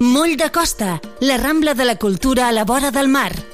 Moll de Costa, la Rambla de la Cultura a la vora del mar.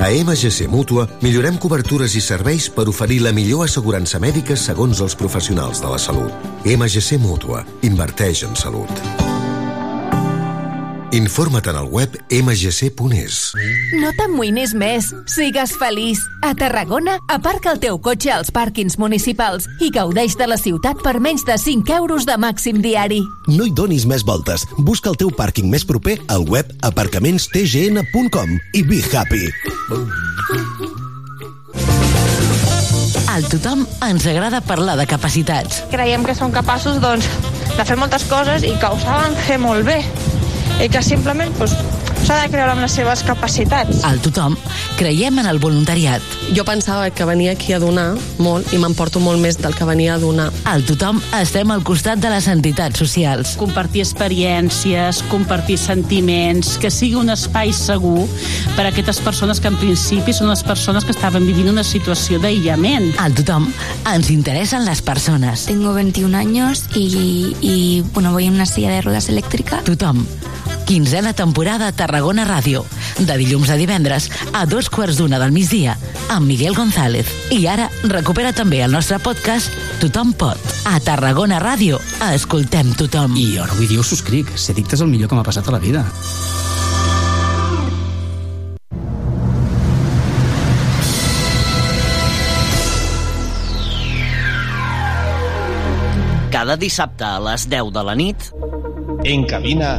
A MGC Mútua millorem cobertures i serveis per oferir la millor assegurança mèdica segons els professionals de la salut. MGC Mútua. Inverteix en salut. Informa't en el web mgc.es. No t'amoïnis més. Sigues feliç. A Tarragona, aparca el teu cotxe als pàrquings municipals i gaudeix de la ciutat per menys de 5 euros de màxim diari. No hi donis més voltes. Busca el teu pàrquing més proper al web aparcamentstgn.com i be happy. Al tothom ens agrada parlar de capacitats. Creiem que són capaços doncs, de fer moltes coses i que ho saben fer molt bé i que simplement doncs, s'ha de creure amb les seves capacitats. Al tothom creiem en el voluntariat. Jo pensava que venia aquí a donar molt i m'emporto molt més del que venia a donar. Al tothom estem al costat de les entitats socials. Compartir experiències, compartir sentiments, que sigui un espai segur per a aquestes persones que en principi són les persones que estaven vivint una situació d'aïllament. Al tothom ens interessen les persones. Tengo 21 años y, y bueno, voy en una silla de ruedas eléctrica. Tothom. Quinzena temporada a Tarragona Ràdio. De dilluns a divendres a dos quarts d'una del migdia amb Miguel González. I ara recupera també el nostre podcast Tothom pot. A Tarragona Ràdio. Escoltem tothom. I no vull dir ho subscric. Ser dicte és el millor que m'ha passat a la vida. Cada dissabte a les 10 de la nit... En cabina,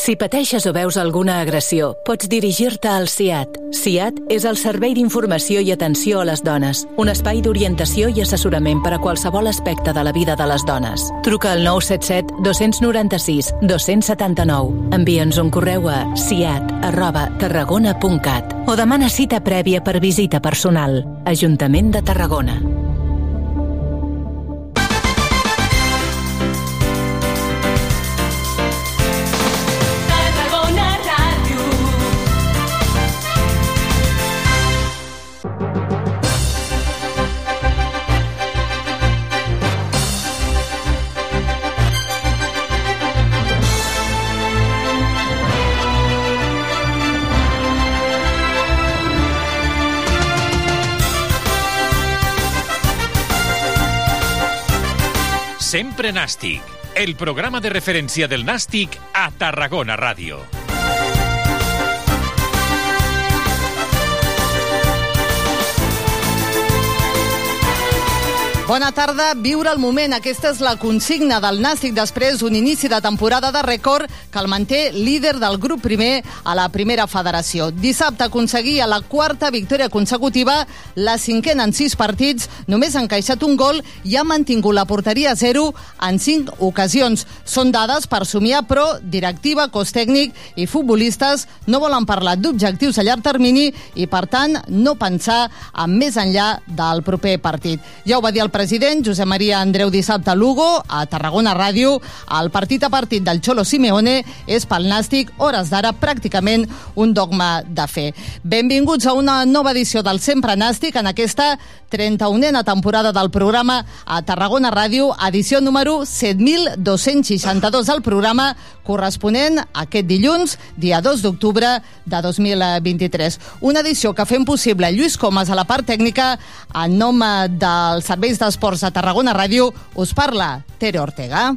Si pateixes o veus alguna agressió, pots dirigir-te al CIAT. CIAT és el Servei d'Informació i Atenció a les Dones, un espai d'orientació i assessorament per a qualsevol aspecte de la vida de les dones. Truca al 977 296 279. Envia'ns un correu a ciat arroba tarragona.cat o demana cita prèvia per visita personal. Ajuntament de. Tarragona Sempre Nàstic, el programa de referència del Nàstic a Tarragona Ràdio. Bona tarda, viure el moment. Aquesta és la consigna del Nàstic després d'un inici de temporada de rècord que el manté líder del grup primer a la primera federació. Dissabte aconseguia la quarta victòria consecutiva, la cinquena en sis partits, només ha encaixat un gol i ha mantingut la porteria a zero en cinc ocasions. Són dades per somiar, però directiva, cos tècnic i futbolistes no volen parlar d'objectius a llarg termini i, per tant, no pensar en més enllà del proper partit. Ja ho va dir el president, Josep Maria Andreu dissabte a Lugo, a Tarragona Ràdio. El partit a partit del Xolo Simeone és pel Nàstic, hores d'ara, pràcticament un dogma de fe. Benvinguts a una nova edició del Sempre Nàstic en aquesta 31a temporada del programa a Tarragona Ràdio, edició número 7262 del programa corresponent a aquest dilluns, dia 2 d'octubre de 2023. Una edició que fem possible Lluís Comas a la part tècnica, en nom dels serveis d'esports de Tarragona Ràdio, us parla Tere Ortega.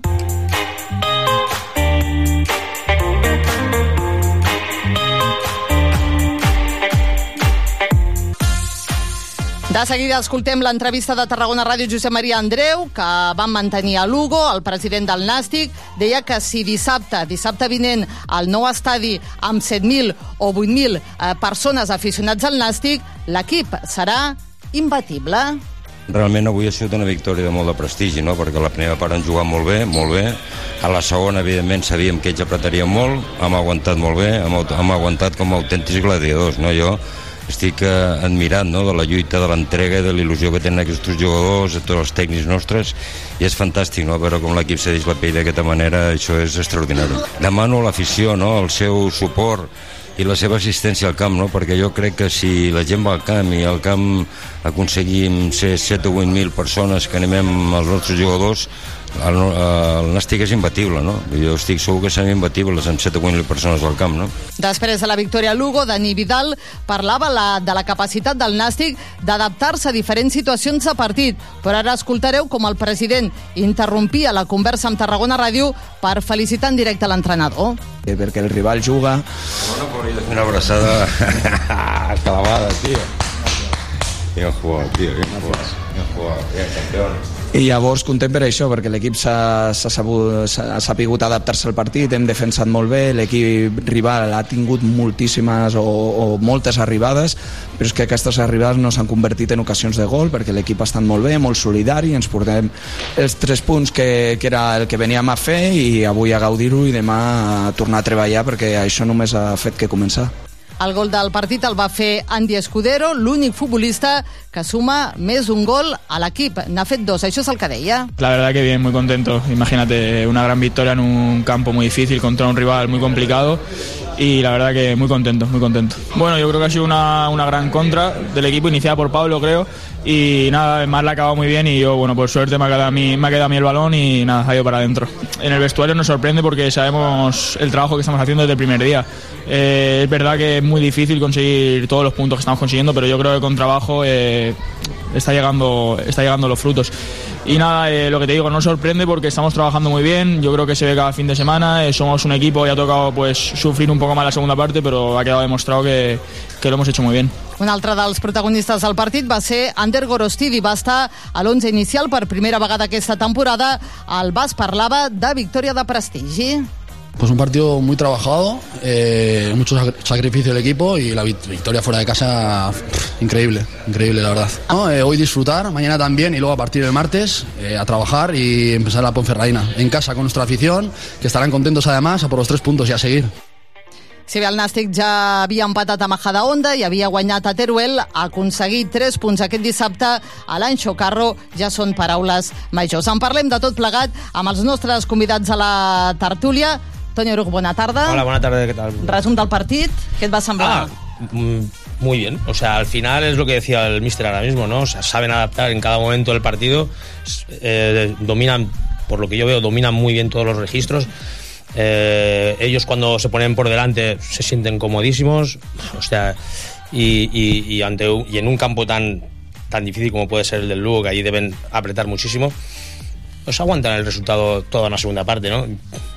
De seguida escoltem l'entrevista de Tarragona Ràdio Josep Maria Andreu, que van mantenir a Lugo, el president del Nàstic. Deia que si dissabte, dissabte vinent, al nou estadi amb 7.000 o 8.000 eh, persones aficionats al Nàstic, l'equip serà imbatible. Realment avui ha sigut una victòria de molt de prestigi, no? perquè la primera part han jugat molt bé, molt bé. A la segona, evidentment, sabíem que ells apretarien molt, hem aguantat molt bé, hem, hem aguantat com a autèntics gladiadors. No? Jo estic eh, admirat no? de la lluita, de l'entrega i de la il·lusió que tenen aquests jugadors, tots els tècnics nostres, i és fantàstic no? veure com l'equip cedeix la pell d'aquesta manera, això és extraordinari. Demano a l'afició no? el seu suport i la seva assistència al camp, no? perquè jo crec que si la gent va al camp i al camp aconseguim ser 7 o 8.000 persones que animem els nostres jugadors, el, el Nàstic és imbatible, no? Jo estic segur que serem imbatibles amb 7 o 8.000 persones al camp, no? Després de la victòria a Lugo, Dani Vidal parlava la, de la capacitat del Nàstic d'adaptar-se a diferents situacions de partit, però ara escoltareu com el president interrompia la conversa amb Tarragona Ràdio per felicitar en directe l'entrenador. Eh, perquè el rival juga... Bueno, podria fer una abraçada escalabada, tio. Bien jugado, tío, bien jugado. Bien jugado, bien campeón. I llavors contem per això, perquè l'equip s'ha sabut, adaptar-se al partit, hem defensat molt bé, l'equip rival ha tingut moltíssimes o, o moltes arribades, però és que aquestes arribades no s'han convertit en ocasions de gol, perquè l'equip ha estat molt bé, molt solidari, ens portem els tres punts que, que era el que veníem a fer i avui a gaudir-ho i demà a tornar a treballar perquè això només ha fet que començar. El gol del partit el va fer Andy Escudero, l'únic futbolista que suma més d'un gol a l'equip. N'ha fet dos, això és el que deia. La verdad que bien, muy contento. Imagínate una gran victoria en un campo muy difícil contra un rival muy complicado y la verdad que muy contento, muy contento. Bueno, yo creo que ha sido una, una gran contra del equipo iniciada por Pablo, creo, y nada, además la ha acabado muy bien y yo, bueno, por suerte me ha quedado a mí, me ha quedado a mí el balón y nada, ha ido para adentro. En el vestuario nos sorprende porque sabemos el trabajo que estamos haciendo desde el primer día. Eh, es verdad que es muy difícil conseguir todos los puntos que estamos consiguiendo, pero yo creo que con trabajo eh, está, llegando, está llegando los frutos. Y nada, eh, lo que te digo, no sorprende porque estamos trabajando muy bien, yo creo que se ve cada fin de semana, eh, somos un equipo y ha tocado pues sufrir un poco más la segunda parte, pero ha quedado demostrado que, que lo hemos hecho muy bien. Un altre dels protagonistes del partit va ser Ander Gorostidi, va estar a l'11 inicial per primera vegada aquesta temporada. El Bas parlava de victòria de prestigi. Pues un partido muy trabajado, eh, mucho sacrificio del equipo y la victoria fuera de casa pff, increíble, increíble la verdad. ¿No? Eh, hoy disfrutar, mañana también y luego a partir del martes eh, a trabajar y empezar la Ponferradina en casa con nuestra afición, que estarán contentos además a por los tres puntos y a seguir. Si bé el Nàstic ja havia empatat a Majadahonda i havia guanyat a Teruel, aconseguir 3 punts aquest dissabte a l'Anxo Carro ja són paraules majors. En parlem de tot plegat amb els nostres convidats a la tertúlia. Toni Oruc, bona tarda. Hola, buena tarde, ¿qué tal? Resum del partit, què et va semblar? Ah, mm, muy bien. O sea, al final es lo que decía el mister ahora mismo, ¿no? O sea, saben adaptar en cada momento del partido, eh, dominan, por lo que yo veo, dominan muy bien todos los registros. Eh, ellos cuando se ponen por delante se sienten comodísimos, o sea, y, y, ante y en un campo tan tan difícil como puede ser el del Lugo, que ahí deben apretar muchísimo, pues aguantan el resultado toda una segunda parte, ¿no?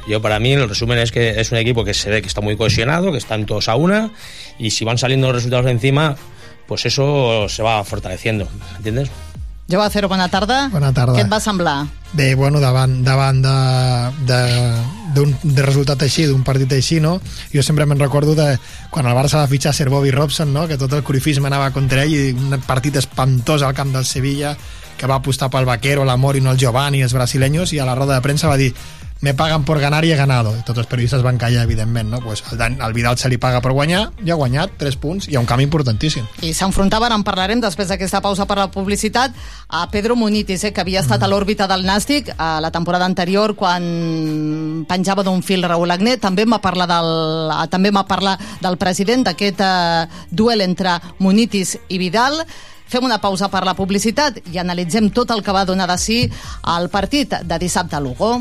Yo para mí el resumen es que es un equipo que se ve que está muy cohesionado, que están todos a una y si van saliendo los resultados de encima, pues eso se va fortaleciendo, ¿entiendes? Jo va fer bona tarda. Bona tarda. Què et va semblar? Bé, bueno, davant, davant de, de, d'un de resultat així, d'un partit així, no? Jo sempre me'n recordo de quan el Barça va fitxar Sir Bobby Robson, no? Que tot el corifisme anava contra ell i un partit espantós al camp del Sevilla que va apostar pel Vaquero, l'Amor i no el Giovanni, els brasileños, i a la roda de premsa va dir me pagan por ganar y he ganado. Tots els periodistes van callar, evidentment, no? Pues el, Dan- al Vidal se li paga per guanyar i ha guanyat 3 punts i ha un canvi importantíssim. I s'enfrontaven, en parlarem després d'aquesta pausa per la publicitat, a Pedro Munitis, eh, que havia estat a l'òrbita del Nàstic a la temporada anterior quan penjava d'un fil Raül Agné. També m'ha parlat del, eh, també parlat del president d'aquest eh, duel entre Munitis i Vidal. Fem una pausa per la publicitat i analitzem tot el que va donar de si al partit de dissabte a Lugo.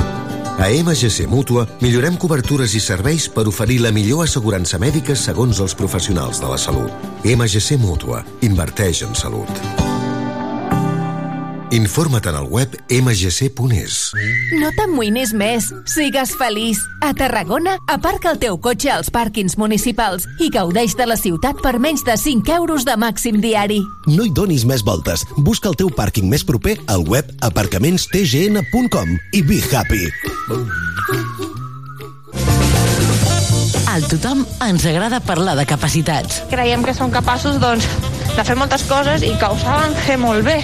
A MGC Mútua millorem cobertures i serveis per oferir la millor assegurança mèdica segons els professionals de la salut. MGC Mútua. Inverteix en salut. Informa't en el web mgc.es. No t'amoïnis més. Sigues feliç. A Tarragona, aparca el teu cotxe als pàrquings municipals i gaudeix de la ciutat per menys de 5 euros de màxim diari. No hi donis més voltes. Busca el teu pàrquing més proper al web aparcamentstgn.com i be happy. Al tothom ens agrada parlar de capacitats. Creiem que són capaços doncs, de fer moltes coses i que ho saben fer molt bé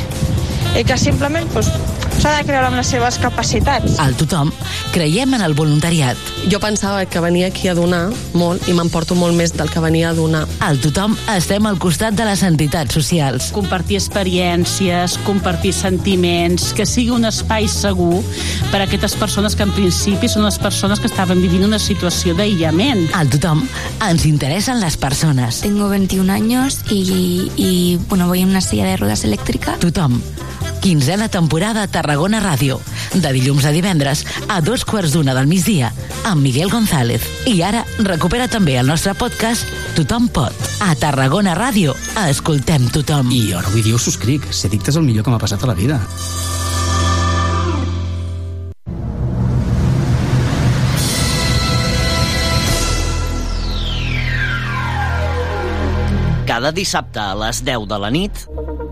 i que simplement doncs, s'ha de creure amb les seves capacitats. Al tothom creiem en el voluntariat. Jo pensava que venia aquí a donar molt i m'emporto molt més del que venia a donar. Al tothom estem al costat de les entitats socials. Compartir experiències, compartir sentiments, que sigui un espai segur per a aquestes persones que en principi són les persones que estaven vivint una situació d'aïllament. Al tothom ens interessen les persones. Tengo 21 años y, y, bueno, voy en una silla de ruedas eléctrica. Tothom. Quinzena temporada a Tarragona Ràdio. De dilluns a divendres a dos quarts d'una del migdia amb Miguel González. I ara recupera també el nostre podcast Tothom pot. A Tarragona Ràdio escoltem tothom. I jo no vull dir ho subscric. Ser dicte és el millor que m'ha passat a la vida. Cada dissabte a les 10 de la nit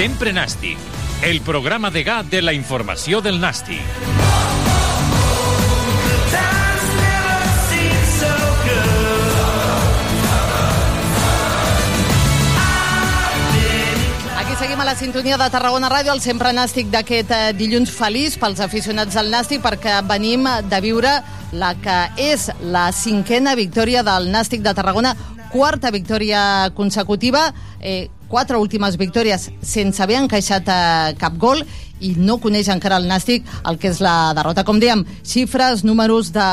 Sempre Nàstic, el programa de gat de la informació del Nàstic. Seguim a la sintonia de Tarragona Ràdio, el sempre nàstic d'aquest eh, dilluns feliç pels aficionats del nàstic, perquè venim de viure la que és la cinquena victòria del nàstic de Tarragona, quarta victòria consecutiva. Eh, quatre últimes victòries sense haver encaixat eh, cap gol i no coneix encara el Nàstic el que és la derrota. Com dèiem, xifres, números de,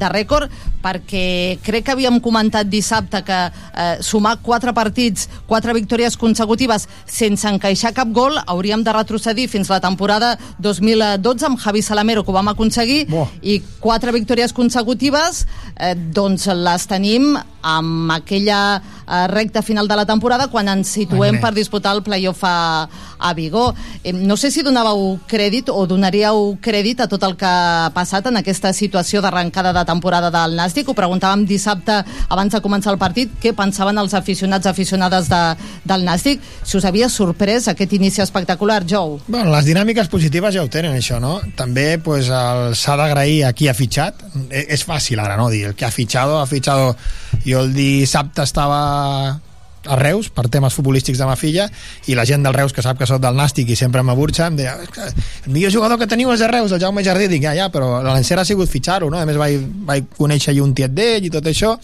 de rècord, perquè crec que havíem comentat dissabte que eh, sumar quatre partits, quatre victòries consecutives sense encaixar cap gol, hauríem de retrocedir fins la temporada 2012 amb Javi Salamero, que ho vam aconseguir, Bo. i quatre victòries consecutives, eh, doncs les tenim amb aquella eh, recta final de la temporada quan ens situem Ai, per disputar el playoff a, a Vigó. Eh, no sé si donàveu crèdit o donaríeu crèdit a tot el que ha passat en aquesta situació d'arrencada de temporada del Nàstic. Ho preguntàvem dissabte abans de començar el partit, què pensaven els aficionats aficionades de, del Nàstic. Si us havia sorprès aquest inici espectacular, Jou. Bueno, les dinàmiques positives ja ho tenen, això, no? També pues, s'ha d'agrair a qui ha fitxat. E- És fàcil ara, no? Dir el que ha fitxado, ha fitxado... Jo el dissabte estava a Reus per temes futbolístics de ma filla i la gent del Reus que sap que sóc del Nàstic i sempre m'aburxa em deia "És que el millor jugador que teniu és de Reus, el Jaume Jardí dic, ja, ja, però l'encert ha sigut fitxar-ho no? a més vaig, vaig conèixer allí un tiet d'ell i tot això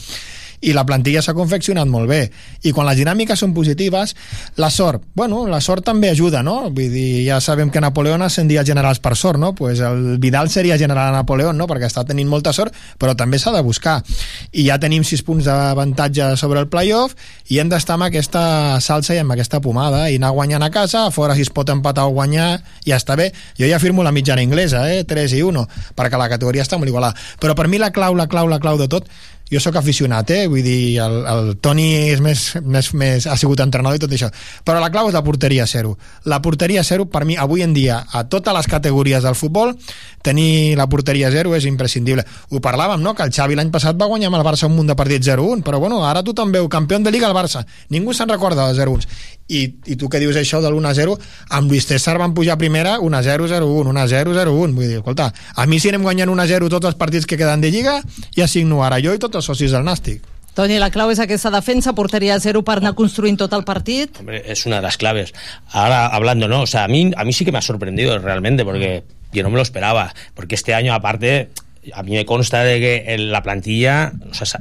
i la plantilla s'ha confeccionat molt bé i quan les dinàmiques són positives la sort, bueno, la sort també ajuda no? vull dir, ja sabem que Napoleón ascendia generals per sort, no? pues el Vidal seria general Napoleón, no? perquè està tenint molta sort però també s'ha de buscar i ja tenim 6 punts d'avantatge sobre el playoff i hem d'estar amb aquesta salsa i amb aquesta pomada i anar guanyant a casa, a fora si es pot empatar o guanyar, ja està bé jo ja firmo la mitjana inglesa, eh? 3 i 1 perquè la categoria està molt igualada però per mi la clau, la clau, la clau de tot jo sóc aficionat, eh? vull dir, el, el Toni és més, més, més, ha sigut entrenador i tot això, però la clau és la porteria zero. La porteria zero, per mi, avui en dia, a totes les categories del futbol, tenir la porteria zero és imprescindible. Ho parlàvem, no?, que el Xavi l'any passat va guanyar amb el Barça un munt de partits 0-1, però bueno, ara tothom veu campió de Liga el Barça. Ningú se'n recorda dels 0-1. I, I tu que dius això de l'1-0, amb Luis César van pujar a primera 1-0, 0-1, 1-0, 0-1. Vull dir, escolta, a mi si anem guanyant 1-0 tots els partits que queden de Lliga, ja signo ara jo i tots els socis del Nàstic. Toni, la clau és aquesta defensa, porteria zero per anar construint tot el partit. Hombre, es una de las claves. Ahora hablando, ¿no? O sea, a mí, a mí sí que me ha sorprendido realmente, porque yo no me lo esperaba. Porque este año, aparte, a mí me consta de que en la plantilla, o sea,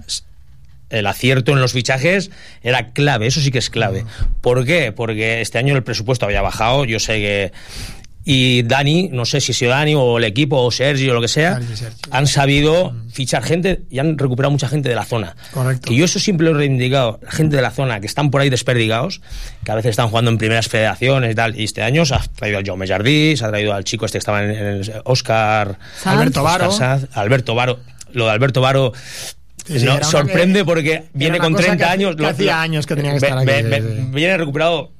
el acierto en los fichajes era clave, eso sí que es clave. ¿Por qué? Porque este año el presupuesto había bajado, yo sé que... Y Dani, no sé si ha sido Dani o el equipo o Sergio o lo que sea, han sabido fichar gente y han recuperado mucha gente de la zona. Correcto. Y yo eso siempre lo he reivindicado. La gente de la zona que están por ahí desperdigados, que a veces están jugando en primeras federaciones y tal. Y este año se ha traído al Jaume Jardí, se ha traído al chico este que estaba en, el Oscar. Sanz. Alberto Varo. Alberto Varo. Lo de Alberto Varo. Sí, no, sorprende que- porque viene con cosa 30 que- años. que hacía años que tenía que estar ve- aquí, ve- ve-. Viene recuperado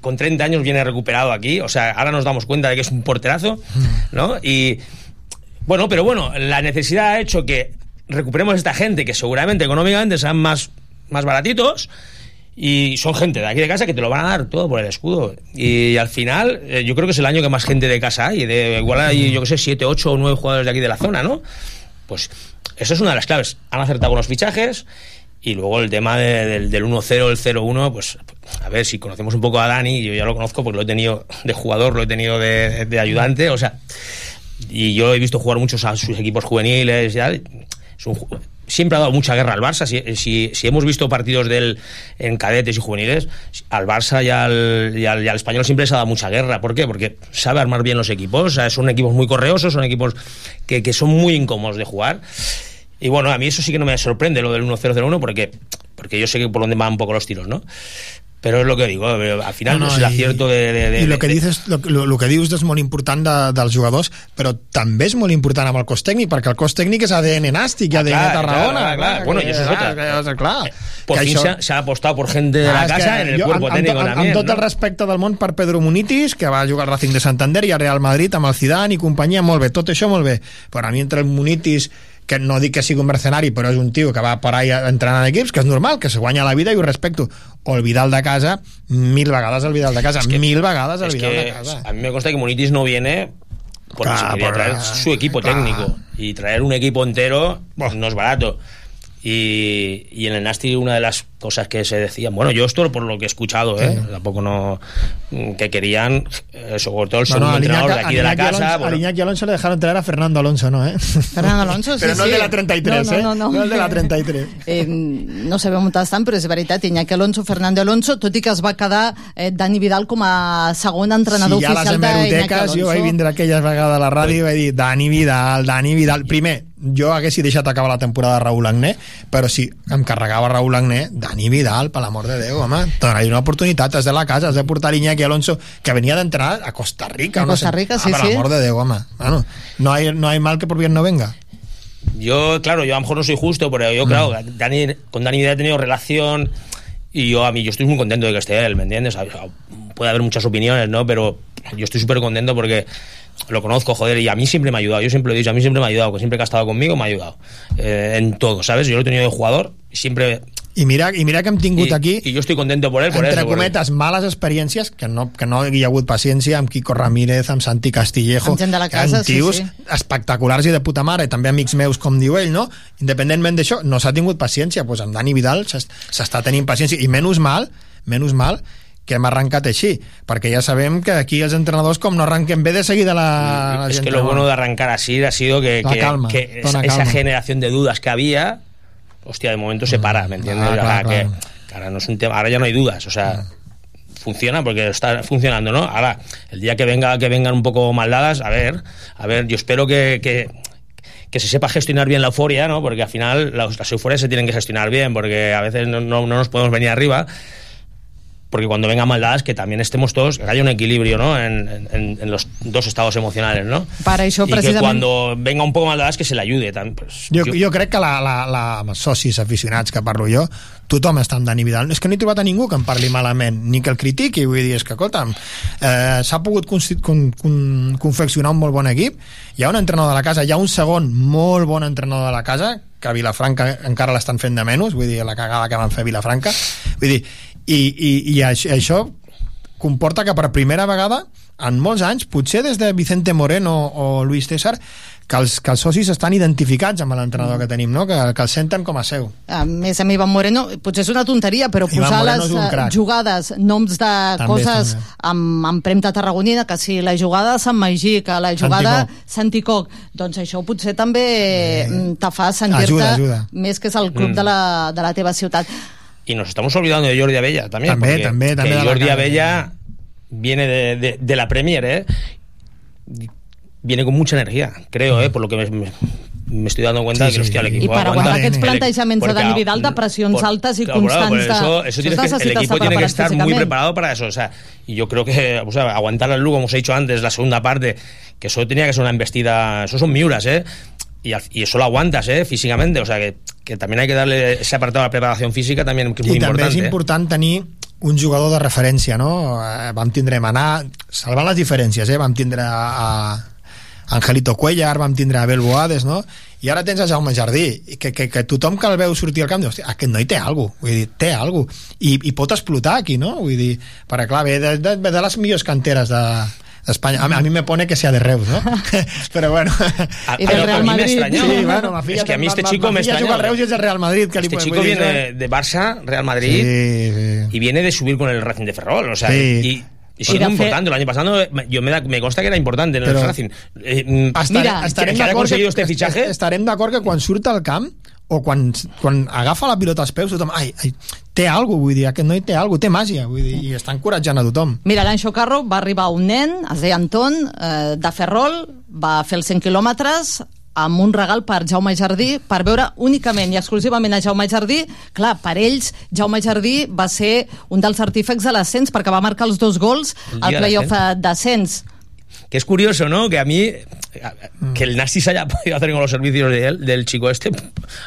con 30 años viene recuperado aquí. O sea, ahora nos damos cuenta de que es un porterazo, ¿no? Y bueno, pero bueno, la necesidad ha hecho que recuperemos esta gente que seguramente económicamente sean más, más baratitos. Y son gente de aquí de casa que te lo van a dar todo por el escudo. Y al final, eh, yo creo que es el año que más gente de casa hay. De, igual hay, yo que sé, 7, 8 o 9 jugadores de aquí de la zona, ¿no? Pues eso es una de las claves. Han acertado con los fichajes. Y luego el tema de- del, del 1-0, el 0-1, pues a ver si conocemos un poco a Dani, yo ya lo conozco porque lo he tenido de jugador, lo he tenido de, ayudante, o sea, y yo he visto jugar muchos a sus equipos juveniles y tal. Es un siempre ha dado mucha guerra al Barça. Si, si, hemos visto partidos de él en cadetes y juveniles, al Barça y al, español siempre les ha dado mucha guerra. ¿Por qué? Porque sabe armar bien los equipos. Son equipos muy correosos, son equipos que, son muy incómodos de jugar. Y bueno, a mí eso sí que no me sorprende lo del 1-0-0-1 porque, porque yo sé que por dónde van un poco los tiros, ¿no? Pero es lo que digo, eh, al final No, no, no, es el i- acierto de... de, de I el que dices, lo, lo, que dius és molt important de, dels jugadors, però també és molt important amb el cos tècnic, perquè el cos tècnic és ADN nàstic i ADN clar, Tarragona. clar, clar. Bueno, y eso es clar, otra. clar, clar. Por Que fin això- se, ha, se ha apostado por gente de Ah, la és casa que en el jo, cuerpo amb, técnico amb, amb, amb tot ¿no? el respecte del món per Pedro Munitis, que va jugar al Racing de Santander i a Real Madrid amb el Zidane i companyia, molt bé, tot això molt bé. Però a mi entre el Munitis que no dic que sigui un mercenari, però és un tio que va per ahí entrenant equips, que és normal, que se guanya la vida i ho respecto. O el Vidal de casa, mil vegades el Vidal de casa, mil vegades el Es Vidal de que casa. a mí me consta que Munitis no viene porque Claro, se quería traer su equipo claro. técnico. Y traer un equipo entero no es barato. Y, y en el Nasti una de las cosas que se decían, bueno, yo esto por lo que he escuchado, ¿eh? Sí. tampoco no, que querían, eh, sobre todo el No, segundo no, al entrenador de Iñaki- aquí de la casa, Alonso, bueno, al Iñaki Alonso le dejaron traer a Fernando Alonso, ¿no? ¿eh? Fernando Alonso, sí, Però no sí. el de la 33, no, eh? no, no, no. No el de la 33. Eh, no sabem on estan, però és veritat, Iñaki Alonso, Fernando Alonso, tot i que es va quedar eh, Dani Vidal com a segon entrenador les oficial d'Iñaki hemeroteques, Alonso. jo vaig vindre aquella vegada a la ràdio i vaig dir Dani Vidal, Dani Vidal. Primer, jo haguessi deixat acabar la temporada de Raúl Agné, però si em carregava Raúl Agné, Dani Vidal, per l'amor de Déu, home, dona-li una oportunitat, has de la casa, has de portar Iñaki Alonso, que venia d'entrar a Costa Rica. A no Costa sé. Rica, ah, sí, per sí. l'amor de Déu, home. Bueno, no hay, no hay mal que por bien no venga. Yo, claro, yo a lo mejor no soy justo, pero yo, claro, Dani, con Dani he tenido relación y yo a mí yo estoy muy contento de que esté él, ¿me entiendes? A- a- Puede haber muchas opiniones, ¿no? Pero yo estoy súper contento porque lo conozco, joder, y a mí siempre me ha ayudado. Yo siempre lo he dicho, a mí siempre me ha ayudado, que siempre que ha estado conmigo me ha ayudado. Eh, en todo, ¿sabes? Yo lo he tenido de jugador y siempre... I mira, i mira que hem tingut y, aquí y yo estoy contento por él, por entre eso. cometes, males experiències, que no, que no hi ha hagut paciència amb Quico Ramírez, amb Santi Castillejo, Amb gent de la casa, amb sí, tios sí. espectaculars i de puta mare, també amics meus, com diu ell, no? Independentment d'això, no s'ha tingut paciència, doncs amb Dani Vidal s'es- s'està tenint paciència, i menys mal, menys mal, que hem arrencat així, perquè ja sabem que aquí els entrenadors, com no arrenquen bé de seguida la, la es que lo bueno de arrancar así ha sido que, que- calma, que dona esa, generación de dudas que había, hostia, de momento se para, ¿me entiendes? Ah, claro, que, claro. que ahora no es un tema, ahora ya no hay dudas, o sea, funciona porque está funcionando, ¿no? Ahora, el día que venga, que vengan un poco mal dadas, a ver, a ver, yo espero que, que que se sepa gestionar bien la euforia, ¿no? Porque al final las, las euforias se tienen que gestionar bien, porque a veces no, no- no nos podemos venir arriba. Porque cuando vengan maldadas, que también estemos todos, que haya un equilibrio, ¿no? En, en- en los dos estados emocionales, ¿no? Per això, y que precisament... cuando venga un poco maldadas, que se le ayude también. Pues, Jo, jo crec que la, la, la, amb els socis aficionats que parlo jo, tothom està amb Dani Vidal. És que no he trobat a ningú que em parli malament, ni que el critiqui. Vull dir, és que, escolta'm, eh, s'ha pogut consti- con, con, confeccionar un molt bon equip. Hi ha un entrenador de la casa, hi ha un segon molt bon entrenador de la casa, que a Vilafranca encara l'estan fent de menys, vull dir, la cagada que van fer a Vilafranca. Vull dir, i, i, i això, comporta que per primera vegada en molts anys, potser des de Vicente Moreno o Luis César, que els, que els socis estan identificats amb l'entrenador que tenim, no? que, que el senten com a seu. A més, amb Ivan Moreno, potser és una tonteria, però Iván posar Moreno les eh, jugades, noms de També, coses també. amb empremta tarragonina, que si la jugada de Sant Magí, que la jugada Santicoc, doncs això potser també mm, te fa sentir-te més que és el club Mm. de, la, de la teva ciutat. Y nos estamos olvidando de Jordi Abella también. Porque també, també que Jordi. Abella viene de, de- de la Premier, ¿eh? Viene con mucha energía, creo, ¿eh? Por lo que me, me- me estoy dando cuenta Sí, de que, sí. hostia, el equipo I per aguanta. aguantar aquests El- plantejaments de Dani Vidal de pressions por- altes i claro, claro, constants de... eso, eso tienes que, el equipo tiene que estar muy preparado para eso. O sea, y yo creo que o sea, aguantar al Lugo, como os he dicho antes, la segunda parte, que eso tenía que ser una embestida, eso son miuras, ¿eh? Y, al- y eso lo aguantas, ¿eh? Físicamente, o sea, que, que también hay que darle ese apartado a la preparación física también, que es muy I també importante. és ¿eh? important tenir un jugador de referència, no? Eh, vam tindre Maná, salvant les diferències, eh? Vam tindre a, a Angelito Cuellar, vam tindre a Abel Boades, no? I ara tens a Jaume Jardí, que, que, que tothom que el veu sortir al camp diu, hòstia, aquest noi té alguna cosa, vull dir, té alguna cosa, i, i pot explotar aquí, no? Vull dir, perquè clar, ve de, de, de les millors canteres de, d'Espanya. A, mi- a mí me pone que sea de Reus, ¿no? Pero bueno. A- del a- a Real mí me Madrid. extrañó. Sí, bueno, ma filla, Es que a mí este chico me extrañó. juga al Reus y es del Real Madrid. Que li Este chico viene de Barça, Real Madrid, y viene de subir con el Racing de Ferrol. O sea, Sí. y, y siendo de hacer- importante. El año pasado me- yo me, da- me consta que era importante en el Racing. Eh, mm, Estarem, que- estarem que ha d'acord conseguido que, este fichaje. estarem d'acord que quan surt al camp o quan, quan agafa la pilota als peus tothom, ai, ai, té alguna cosa, vull dir, aquest noi té alguna cosa, té màgia, vull dir, i està encoratjant a tothom. Mira, l'Anxo Carro va arribar un nen, es deia Anton, eh, de Ferrol, va fer els 100 quilòmetres amb un regal per Jaume Jardí per veure únicament i exclusivament a Jaume Jardí. Clar, per ells Jaume Jardí va ser un dels artífecs de l'ascens perquè va marcar els dos gols al playoff d'ascens Que es curioso, ¿no? Que a mí, que el Nasti se haya podido hacer con los servicios de él, del chico este,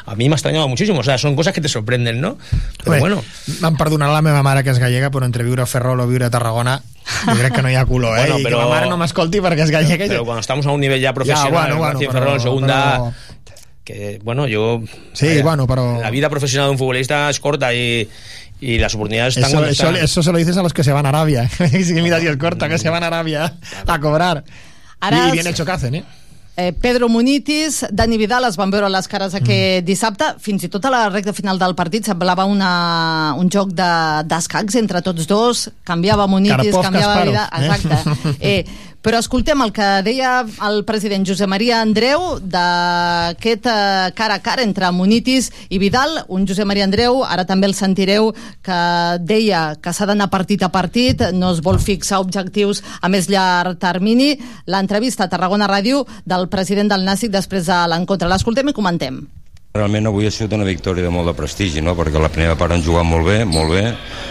a mí me ha extrañado muchísimo. O sea, son cosas que te sorprenden, ¿no? Pero Bé, bueno. Em perdonarà la meva mare que és gallega, però entre viure a Ferrol o viure a Tarragona jo crec que no hi ha color, eh? Bueno, I però- que ma mare no m'escolti perquè és gallega. Pero, pero cuando estamos a un nivel ya profesional, bueno, en bueno, Racing pero- Ferrol, segunda, pero- que bueno, yo... Sí, bueno, pero- La vida profesional de un futbolista es corta y, y las oportunidades están Eso, cuando eso, están. eso se lo dices a los que se van a Arabia. si mira si es corta, que se van a Arabia a cobrar. Ara els- bien hecho que hacen, ¿eh? Eh, Pedro Munitis, Dani Vidal es van veure les cares aquest dissabte, fins i tot a la recta final del partit semblava una, un joc de- d'escacs entre tots dos, canviava Munitis, canviava Vidal, eh? exacte. Eh, però escoltem el que deia el president Josep Maria Andreu d'aquest eh, cara a cara entre Munitis i Vidal, un Josep Maria Andreu, ara també el sentireu, que deia que s'ha d'anar partit a partit, no es vol fixar objectius a més llarg termini. L'entrevista a Tarragona Ràdio del president del Nàstic després de l'encontre. L'escoltem i comentem. Realment avui ha sigut una victòria de molt de prestigi, no? perquè la primera part han jugat molt bé, molt bé.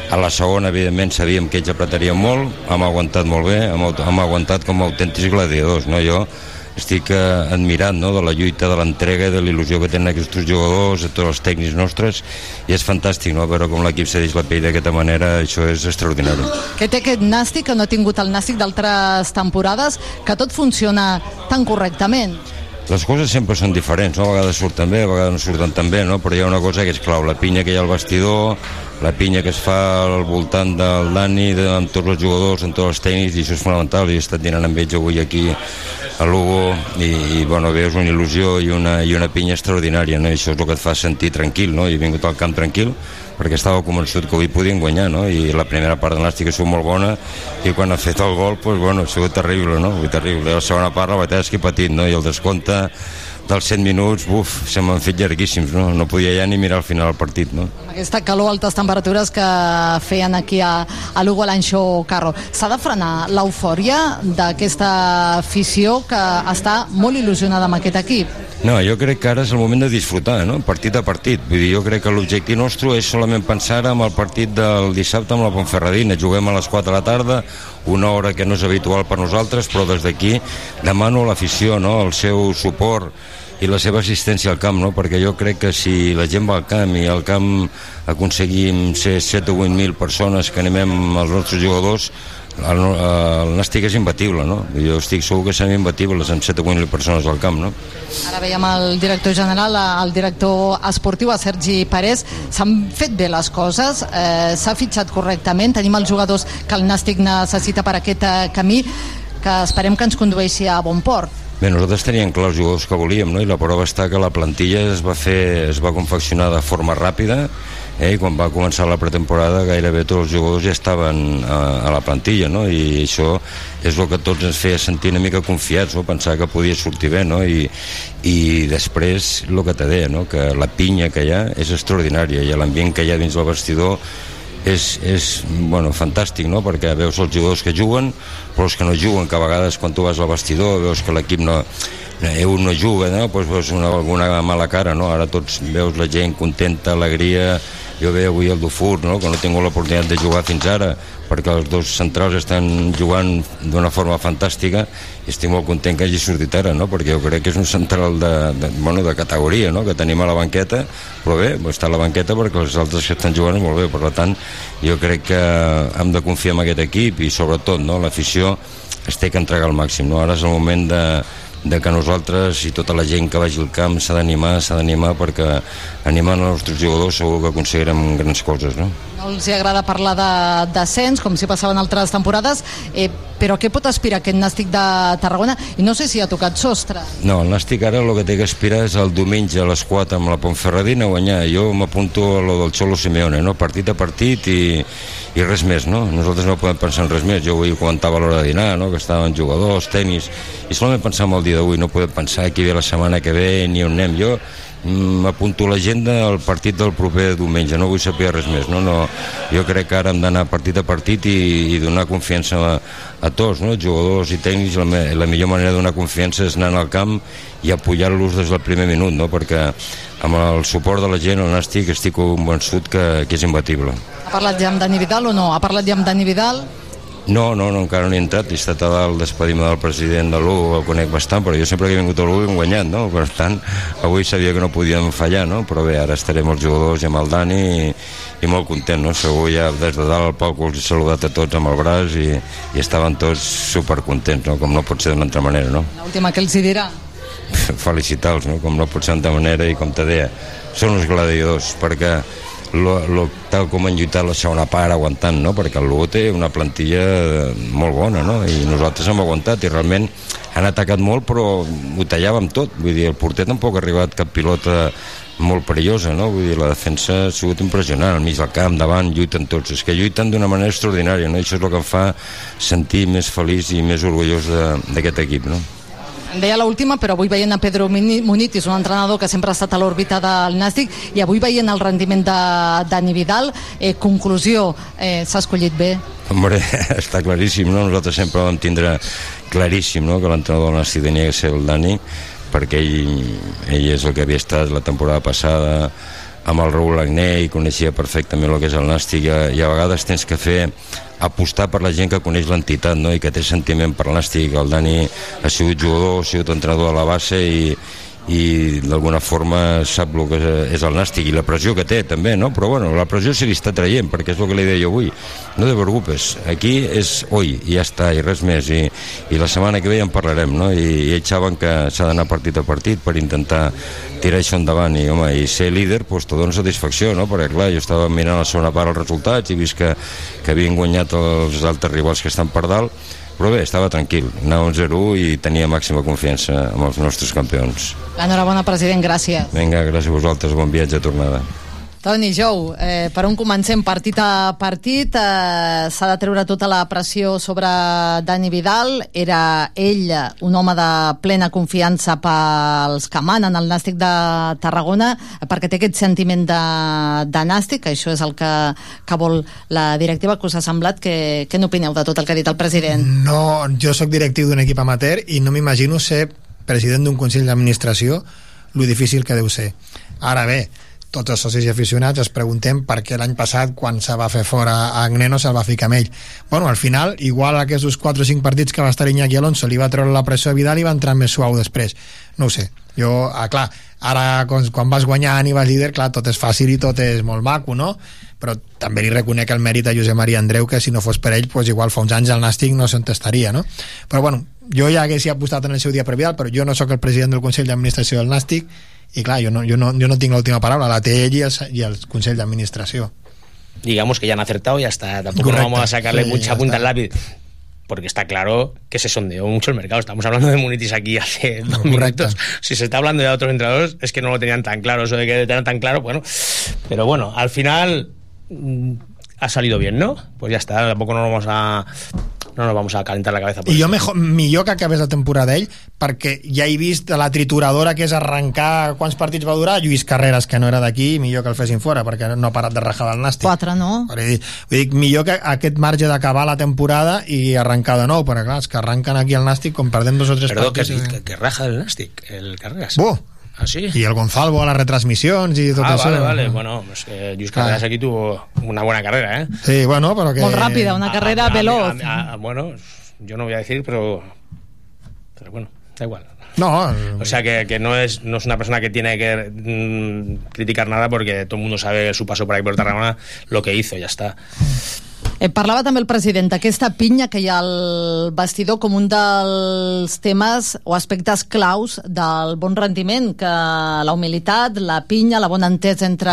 A la segona, evidentment, sabíem que ells apretarien molt, hem aguantat molt bé, hem, hem aguantat com a autèntics gladiadors. No? Jo estic eh, admirat no? de la lluita, de l'entrega i de la il·lusió que tenen aquests jugadors, de tots els tècnics nostres, i és fantàstic no? veure com l'equip cedeix la pell d'aquesta manera, això és extraordinari. Què té aquest Nàstic que no ha tingut el Nàstic d'altres temporades, que tot funciona tan correctament? Les coses sempre són diferents, no? a vegades surten bé, a vegades no surten tan bé, no? però hi ha una cosa que és clau, la pinya que hi ha al vestidor, la pinya que es fa al voltant del Dani, de, amb tots els jugadors, amb tots els tècnics, i això és fonamental, i he estat dinant amb ells avui aquí a Lugo, i, i bueno, veus una il·lusió i una, i una pinya extraordinària, no? i això és el que et fa sentir tranquil, no? i he vingut al camp tranquil, perquè estava convençut que avui podien guanyar, no? i la primera part de l'Nàstic ha sigut molt bona, i quan ha fet el gol, pues, bueno, ha sigut terrible, no? Avui terrible. La segona part, la he patit, no? i el descompte dels 100 minuts, buf, se m'han fet llarguíssims, no? No podia ja ni mirar al final del partit, no? Aquesta calor, altes temperatures que feien aquí a, a Lugo a l'Anxo Carro. S'ha de frenar l'eufòria d'aquesta afició que està molt il·lusionada amb aquest equip. No, jo crec que ara és el moment de disfrutar, no? Partit a partit. Vull dir, jo crec que l'objectiu nostre és solament pensar en el partit del dissabte amb la Ponferradina. Juguem a les 4 de la tarda, una hora que no és habitual per nosaltres, però des d'aquí demano a l'afició no? el seu suport i la seva assistència al camp, no? perquè jo crec que si la gent va al camp i al camp aconseguim ser 7 o 8.000 persones que animem els nostres jugadors, el, el Nàstic és imbatible, no? Jo estic segur que serem imbatibles amb 7 o 8.000 persones al camp, no? Ara veiem el director general, el director esportiu, a Sergi Parés. S'han fet bé les coses, eh, s'ha fitxat correctament, tenim els jugadors que el Nàstic necessita per aquest eh, camí, que esperem que ens condueixi a bon port. Bé, nosaltres teníem clar els jugadors que volíem, no? i la prova està que la plantilla es va fer, es va confeccionar de forma ràpida, eh? i quan va començar la pretemporada gairebé tots els jugadors ja estaven a, a la plantilla, no? i això és el que tots ens feia sentir una mica confiats, no? pensar que podia sortir bé, no? I, i després el que te deia, no? que la pinya que hi ha és extraordinària, i l'ambient que hi ha dins del vestidor és, és bueno, fantàstic, no? perquè veus els jugadors que juguen, però els que no juguen, que a vegades quan tu vas al vestidor veus que l'equip no, eh, un no juga, no? pues veus una, alguna mala cara, no? ara tots veus la gent contenta, alegria, jo veia avui el Dufour, no? que no tingut l'oportunitat de jugar fins ara, perquè els dos centrals estan jugant d'una forma fantàstica i estic molt content que hagi sortit ara, no? perquè jo crec que és un central de, de, bueno, de categoria, no? que tenim a la banqueta, però bé, està a la banqueta perquè els altres que estan jugant molt bé, per tant, jo crec que hem de confiar en aquest equip i sobretot no? l'afició es té que entregar al màxim, no? ara és el moment de, de que nosaltres i tota la gent que vagi al camp s'ha d'animar, s'ha d'animar perquè animant els nostres jugadors segur que aconseguirem grans coses, no? No els agrada parlar de descens, com si passava en altres temporades, eh, però què pot aspirar aquest Nàstic de Tarragona? I no sé si ha tocat sostre. No, el Nàstic ara el que té que aspirar és el diumenge a les 4 amb la Pontferradina a guanyar. Jo m'apunto a lo del Xolo Simeone, no? partit a partit i, i res més, no? Nosaltres no podem pensar en res més. Jo avui comentava a l'hora de dinar, no? que estaven jugadors, tenis, i solament pensar en el dia d'avui, no podem pensar qui ve la setmana que ve ni on anem. Jo mm, m'apunto a l'agenda al partit del proper diumenge, no vull saber res més. No? No, jo crec que ara hem d'anar partit a partit i, i donar confiança a, a tots, no? jugadors i tècnics, la, me- la millor manera de donar confiança és anar al camp i apoyar-los des del primer minut, no? perquè amb el suport de la gent, el Nàstic, estic convençut que, que és imbatible. Ha parlat ja amb Dani Vidal o no? Ha parlat ja amb Dani Vidal? No, no, no, encara no he entrat, he estat a dalt despedir-me del president de l'U, el conec bastant, però jo sempre que he vingut a l'U hem guanyat, no? Per tant, avui sabia que no podíem fallar, no? Però bé, ara estarem els jugadors i amb el Dani i, i molt content, no? Segur ja des de dalt al palco els he saludat a tots amb el braç i, i estaven tots supercontents, no? Com no pot ser d'una altra manera, no? L'última que els hi dirà. felicitar-los, no? com no pot ser d'altra manera i com te deia, són uns gladiadors perquè lo, lo, tal com han lluitat la segona part aguantant, no? perquè el Lugo té una plantilla molt bona no? i nosaltres hem aguantat i realment han atacat molt però ho tallàvem tot vull dir, el porter tampoc ha arribat cap pilota molt perillosa, no? Vull dir, la defensa ha sigut impressionant, al mig del camp, davant, lluiten tots. És que lluiten d'una manera extraordinària, no? I això és el que em fa sentir més feliç i més orgullós d'aquest equip, no? Deia l'última, però avui veient a Pedro Munitis, un entrenador que sempre ha estat a l'òrbita del Nàstic, i avui veient el rendiment de Dani Vidal, eh, conclusió, eh, s'ha escollit bé. Hombre, està claríssim, no? Nosaltres sempre vam tindre claríssim, no?, que l'entrenador del Nàstic tenia que ser el Dani, perquè ell, ell és el que havia estat la temporada passada amb el Raúl Agné i coneixia perfectament el que és el Nàstic i a, i a vegades tens que fer apostar per la gent que coneix l'entitat no? i que té sentiment per el Nàstic el Dani ha sigut jugador, ha sigut entrenador a la base i, i d'alguna forma sap el que és el Nàstic i la pressió que té també, no? però bueno, la pressió se li està traient perquè és el que li deia avui no te preocupes, aquí és oi i ja està, i res més i, i la setmana que ve ja en parlarem no? I, i ells saben que s'ha d'anar partit a partit per intentar tirar això endavant i, home, i ser líder pues, te dona satisfacció no? perquè clar, jo estava mirant la segona part els resultats i vist que, que havien guanyat els altres rivals que estan per dalt però bé, estava tranquil, anava 0 i tenia màxima confiança amb els nostres campions. Enhorabona, president, gràcies. Vinga, gràcies a vosaltres, bon viatge a tornada. Toni, Jou, eh, per on comencem partit a partit? Eh, S'ha de treure tota la pressió sobre Dani Vidal. Era ell un home de plena confiança pels que manen el Nàstic de Tarragona, perquè té aquest sentiment de, de Nàstic, això és el que, que vol la directiva, que us ha semblat? Que, què n'opineu de tot el que ha dit el president? No, jo sóc directiu d'un equip amateur i no m'imagino ser president d'un consell d'administració lo difícil que deu ser. Ara bé, tots els socis i aficionats es preguntem per què l'any passat quan se va fer fora a Agné no se'l va ficar amb ell bueno, al final, igual aquests 4 o 5 partits que va estar Iñaki Alonso li va treure la pressió a Vidal i va entrar més suau després no ho sé, jo, ah, clar ara quan, quan vas guanyant i vas líder clar, tot és fàcil i tot és molt maco no? però també li reconec el mèrit a Josep Maria Andreu que si no fos per ell, pues igual fa uns anys el Nàstic no s'entestaria, no? Però bueno, jo ja hagués apostat en el seu dia per Vidal, però jo no sóc el president del Consell d'Administració del Nàstic i clar, jo no, jo no, jo no tinc l'última paraula, la té ell i el, i el Consell d'Administració. digamos que ya han acertado, ya está. Tampoco Correcto. no vamos a sacarle Sí, mucha punta al lápiz. Porque está claro que se sondeó mucho el mercado. Estamos hablando de Munitis aquí hace dos Correcto. minutos. Si se está hablando de otros entrenadores, es que no lo tenían tan claro. Eso de que lo tenían tan claro, bueno. Pero bueno, al final mm, ha salido bien, ¿no? Pues ya está. Tampoco nos vamos a no nos vamos a calentar la cabeza. por I jo mejor, millor que acabés la temporada ell perquè ja he vist la trituradora que és arrencar quants partits va durar Lluís Carreras que no era d'aquí millor que el fessin fora perquè no ha parat de rajar del Nàstic Quatre, no? Vull dir, vull dir, millor que aquest marge d'acabar la temporada i arrencar de nou, perquè clar, és que arrenquen aquí el Nàstic com perdem dos o tres Perdó, que, partits. que, que raja el Nastic, el Carreras. Buh. ¿Ah, sí? I el Gonzalvo a les retransmissions i tot Ah, això. vale, vale. Bueno, es que Luis Carreras aquí tuvo una buena carrera, ¿eh? Sí, bueno, però que... Molt ràpida, una carrera A- a- veloz. a- a- bueno, yo no voy a decir, pero. Pero bueno, da igual. No, O sea que, que no, es, no es una persona que tiene que mm, criticar nada porque todo el mundo sabe su paso por aquí por Tarragona, lo que hizo, ya está. Eh, parlava també el president d'aquesta pinya que hi ha al vestidor com un dels temes o aspectes claus del bon rendiment, que la humilitat, la pinya, la bona entesa entre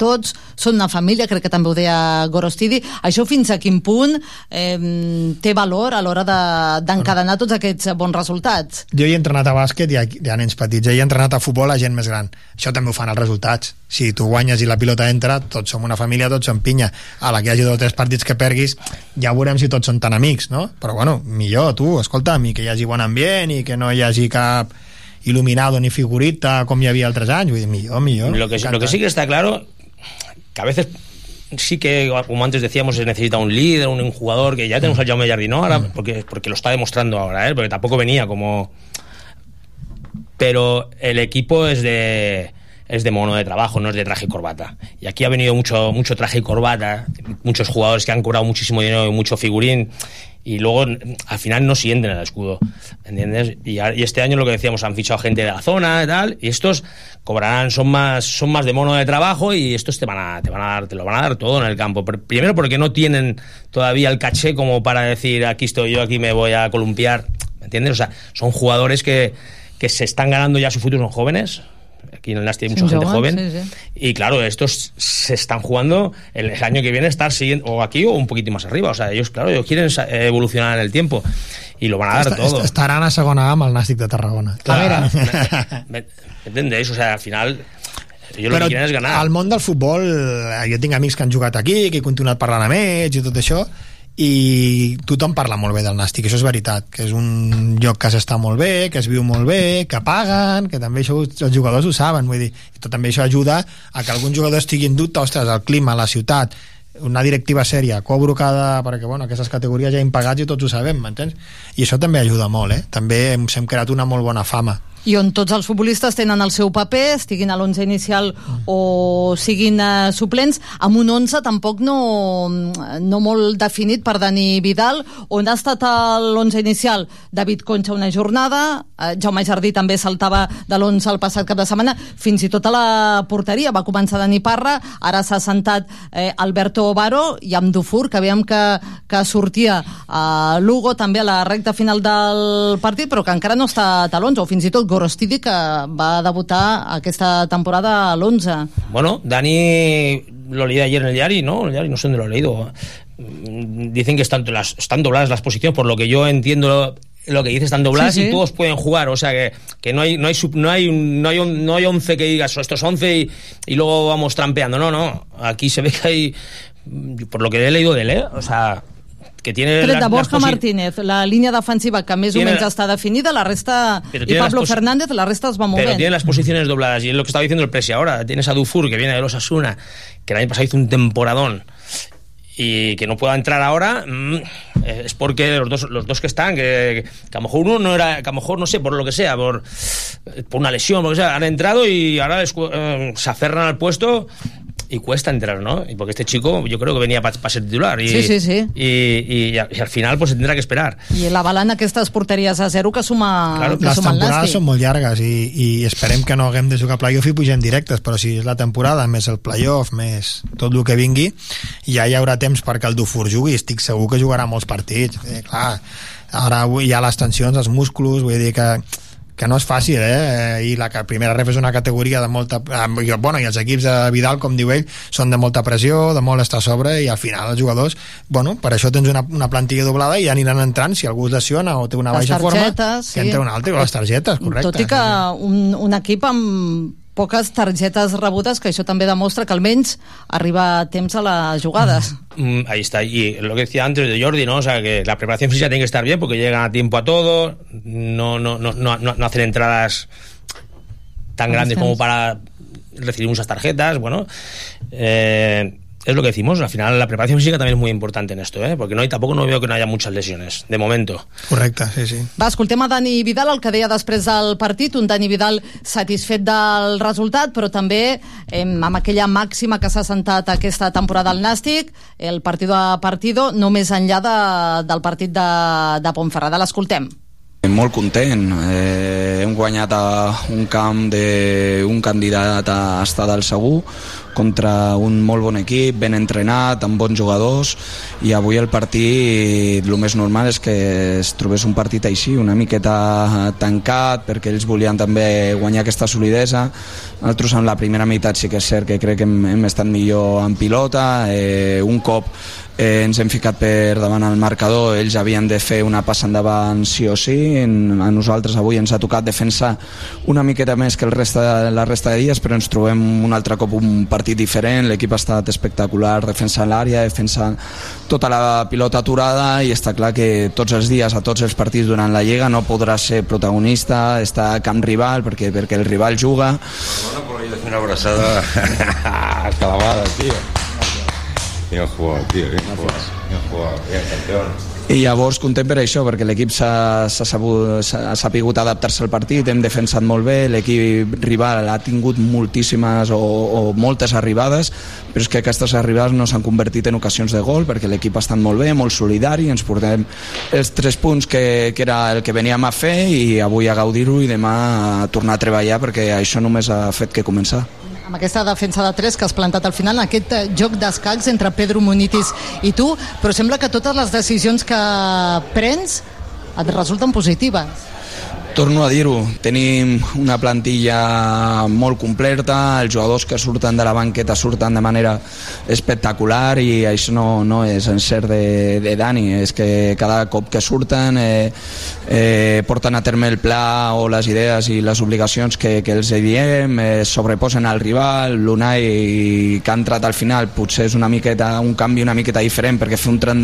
tots, són una família, crec que també ho deia Gorostidi. Això fins a quin punt eh, té valor a l'hora de- d'encadenar tots aquests bons resultats? Jo he entrenat a bàsquet i hi ha, hi ha nens petits. He entrenat a futbol a gent més gran. Això també ho fan els resultats. Si tu guanyes i la pilota entra, tots som una família, tots som pinya. A la que hi hagi dos o tres partits que perguis, ja veurem si tots són tan amics, no? Però bueno, millor, tu, escolta'm, i que hi hagi bon ambient i que no hi hagi cap il·luminado ni figurita com hi havia altres anys. Vull dir, millor, millor. Lo que, lo que sí que está claro, que a veces sí que, como antes decíamos, se necesita un líder, un, un jugador, que ya tenemos al Jaume Jardino ahora, porque, porque lo está demostrando ahora, ¿eh? porque tampoco venía como... Pero el equipo es de es de mono de trabajo, no es de traje y corbata. Y aquí ha venido mucho, mucho traje y corbata, muchos jugadores que han cobrado muchísimo dinero y mucho figurín, y luego al final no sienten el escudo, ¿entiendes? Y, este año lo que decíamos, han fichado gente de la zona y tal, y estos cobrarán, son más, son más de mono de trabajo y estos te van a, te van a dar, te lo van a dar todo en el campo. Pr- Primero porque no tienen todavía el caché como para decir aquí estoy yo, aquí me voy a columpiar, ¿me entiendes? O sea, son jugadores que, que se están ganando ya su futuro, son jóvenes. Aquí en el Nasti hay mucha gente joven. sí, sí. Y claro, estos se están jugando el año que viene estar siguiendo o aquí o un poquito más arriba. O sea, ellos, claro, ellos quieren evolucionar en el tiempo. y lo van a dar Est- todo. est- Estaran a segona A amb el Nàstic de Tarragona. A veure, ¿me entendéis? O sea, al final, ellos lo que quieren es ganar. al món del futbol, eh, jo tinc amics que han jugat aquí, que he continuat parlant amb ells i tot això, i tothom parla molt bé del Nàstic, això és veritat, que és un lloc que s'està molt bé, que es viu molt bé, que paguen, que també això els jugadors ho saben, vull dir, tot, també això ajuda a que algun jugador estigui en dubte, ostres, el clima, la ciutat, una directiva sèria, cobro cada... perquè, bueno, aquestes categories ja impagats i tots ho sabem, m'entens? I això també ajuda molt, eh? També hem, hem creat una molt bona fama. I on tots els futbolistes tenen el seu paper, estiguin a l'11 inicial o siguin eh, suplents, amb un 11 tampoc no, no molt definit per Dani Vidal, on ha estat l'11 inicial? David Concha una jornada, eh, Jaume Jardí també saltava de l'11 el passat cap de setmana, fins i tot a la porteria, va començar Dani Parra, ara s'ha sentat eh, Alberto Baro i amb Dufour, que veiem que, que sortia a Lugo també a la recta final del partit, però que encara no està a l'11, o fins i tot Gorostidi, que va debutar aquesta temporada a l'11. Bueno, Dani lo leí ayer en el diario, ¿no? El diario, no sé dónde lo he leído. Dicen que están, las, están dobladas las posiciones, por lo que yo entiendo lo que dice, están dobladas Sí, sí. y todos pueden jugar. O sea que, que no hay no hay sub- no hay no hay no hay 11 que digas "Oh, estos 11 y, y luego vamos trampeando. No, no. Aquí se ve que hay, por lo que he leído de él, ¿eh? o sea, que tiene Tret de Borja Martínez, la línia defensiva que més Tiene o està definida, la resta... Pero tiene Pablo Fernández, la resta es va Pero movent. tiene las posiciones dobladas y es lo que estaba diciendo el Presi ahora. Tienes a Dufour, que viene de los Asuna, que el año pasado hizo un temporadón y que no pueda entrar ahora mm, eh, es porque los dos, los dos que están, que, que a lo mejor uno no era, que a lo mejor no sé, por lo que sea, por, por una lesión, por lo que sea, han entrado y ahora les eh, se aferran al puesto y cuesta entrar, ¿no? Y porque este chico yo creo que venía para ser titular y, Sí, sí, sí. Y, y- y al final pues se tendrá que esperar. I la balant aquestes porteries a zero que suma, Claro, que les suma temporades Nàstic. són molt llargues i, i esperem que no haguem de jugar playoff i pugem directes, però si és la temporada més el playoff, més tot el que vingui ja hi haurà temps perquè el Dufour jugui estic segur que jugarà molts partits eh, clar, ara avui hi ha les tensions als músculs, vull dir que que no és fàcil, eh? I la que- primera ref és una categoria de molta... Bueno, i els equips de Vidal, com diu ell, són de molta pressió, de molt estar a sobre, i al final els jugadors, bueno, per això tens una, una plantilla doblada i ja aniran entrant, si algú es lesiona o té una Les baixa forma, targetes, que sí. entra un altre, o les targetes, correcte. Tot i que un, un equip amb poques targetes rebudes, que això també demostra que almenys arriba a temps a les jugades. Mm, ahí está. Y lo que decía antes de Jordi, ¿no? O sea, que la preparación física tiene que estar bien porque llegan a tiempo a todo, no, no, no, no, no no hacen entradas tan grandes como para recibir muchas tarjetas, bueno. Eh, es lo que decimos, al final la preparación física también es muy importante en esto, ¿eh? porque no hay, tampoco no veo que no haya muchas lesiones, de momento. Correcte, sí, sí. Va, escoltem a Dani Vidal, el que deia després del partit, un Dani Vidal satisfet del resultat, però també eh, amb aquella màxima que s'ha sentat aquesta temporada al Nàstic, el partido a partido, no més enllà de, del partit de, de Pontferrada. L'escoltem. Molt content. Eh, hem guanyat a un camp d'un candidat a estar del segur contra un molt bon equip, ben entrenat, amb bons jugadors i avui el partit el més normal és que es trobés un partit així, una miqueta tancat perquè ells volien també guanyar aquesta solidesa nosaltres en la primera meitat sí que és cert que crec que hem, hem estat millor en pilota eh, un cop eh, ens hem ficat per davant el marcador. Ells havien de fer una passa endavant sí o sí. En, a nosaltres avui ens ha tocat defensar una miqueta més que el resta, la resta de dies però ens trobem un altre cop un partit diferent. L'equip ha estat espectacular defensant l'àrea, defensant tota la pilota aturada i està clar que tots els dies a tots els partits durant la Lliga no podrà ser protagonista estar a camp rival perquè, perquè el rival juga. Le hace una abrazada clavada, tío. Bien jugado, tío, bien jugado. Bien jugado, bien campeón. I llavors content per això, perquè l'equip s'ha sapigut adaptar-se al partit, hem defensat molt bé, l'equip rival ha tingut moltíssimes o, o moltes arribades, però és que aquestes arribades no s'han convertit en ocasions de gol, perquè l'equip ha estat molt bé, molt solidari, ens portem els tres punts que, que era el que veníem a fer i avui a gaudir-ho i demà a tornar a treballar, perquè això només ha fet que començar. Amb aquesta defensa de tres que has plantat al final, aquest eh, joc d'escacs entre Pedro Munitis i tu, però sembla que totes les decisions que prens et resulten positives. Torno a dir-ho, tenim una plantilla molt completa, els jugadors que surten de la banqueta surten de manera espectacular i això no, no és encert de, de Dani, és que cada cop que surten eh, eh, porten a terme el pla o les idees i les obligacions que, que els diem, eh, sobreposen al rival, l'Unai que ha entrat al final potser és una miqueta, un canvi una miqueta diferent perquè fer un, tren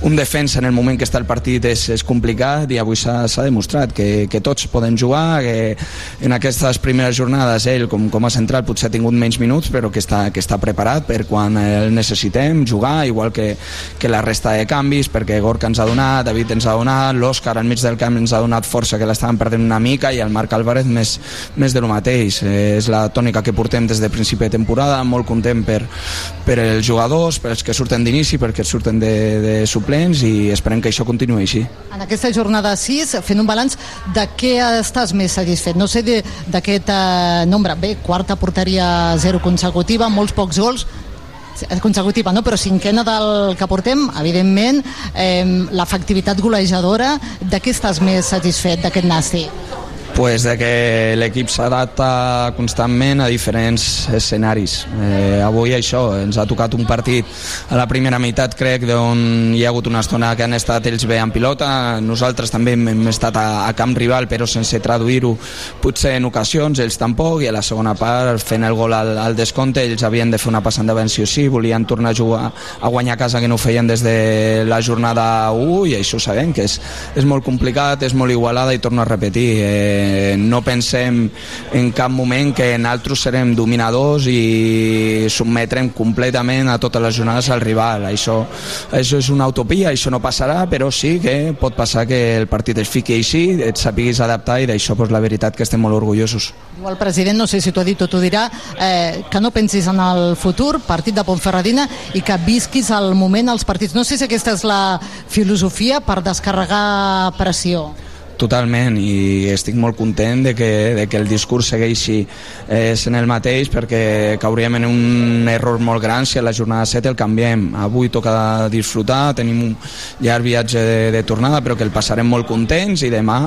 un defensa en el moment que està el partit és, és complicat i avui s'ha demostrat que, que tots poden jugar, que en aquestes primeres jornades ell com, com a central potser ha tingut menys minuts però que està, que està preparat per quan el necessitem jugar, igual que, que la resta de canvis perquè Gorka ens ha donat, David ens ha donat, l'Òscar al mig del camp ens ha donat força que l'estàvem perdent una mica i el Marc Álvarez més, més de lo mateix. Eh, és la tònica que portem des de principi de temporada, molt content per, per els jugadors, per els que surten d'inici, perquè surten de, de suplents i esperem que això continuï així. En aquesta jornada 6, fent un balanç de què estàs més satisfet? No sé d'aquest eh, nombre. Bé, quarta porteria zero consecutiva, molts pocs gols, eh, consecutiva, no? però cinquena del que portem, evidentment, eh, l'efectivitat golejadora, de què estàs més satisfet d'aquest Nasti? Pues de que l'equip s'adapta constantment a diferents escenaris. Eh, avui això, ens ha tocat un partit a la primera meitat, crec, d'on hi ha hagut una estona que han estat ells bé en pilota, nosaltres també hem, estat a, a camp rival, però sense traduir-ho potser en ocasions, ells tampoc, i a la segona part, fent el gol al, al descompte, ells havien de fer una passa endavant sí o sí, volien tornar a jugar a guanyar a casa que no ho feien des de la jornada 1 i això sabem, que és, és molt complicat, és molt igualada i torno a repetir, eh, no pensem en cap moment que nosaltres serem dominadors i submetrem completament a totes les jornades al rival. Això, això és una utopia, això no passarà, però sí que pot passar que el partit es fiqui així, et sapiguis adaptar i d'això pues, la veritat que estem molt orgullosos. El president, no sé si t'ho ha dit o t'ho dirà, eh, que no pensis en el futur, partit de Pontferradina, i que visquis al moment els partits. No sé si aquesta és la filosofia per descarregar pressió. Totalment, i estic molt content de que, de que el discurs segueixi eh, sent el mateix perquè cauríem en un error molt gran si a la jornada 7 el canviem. Avui toca disfrutar, tenim un llarg viatge de, de tornada però que el passarem molt contents i demà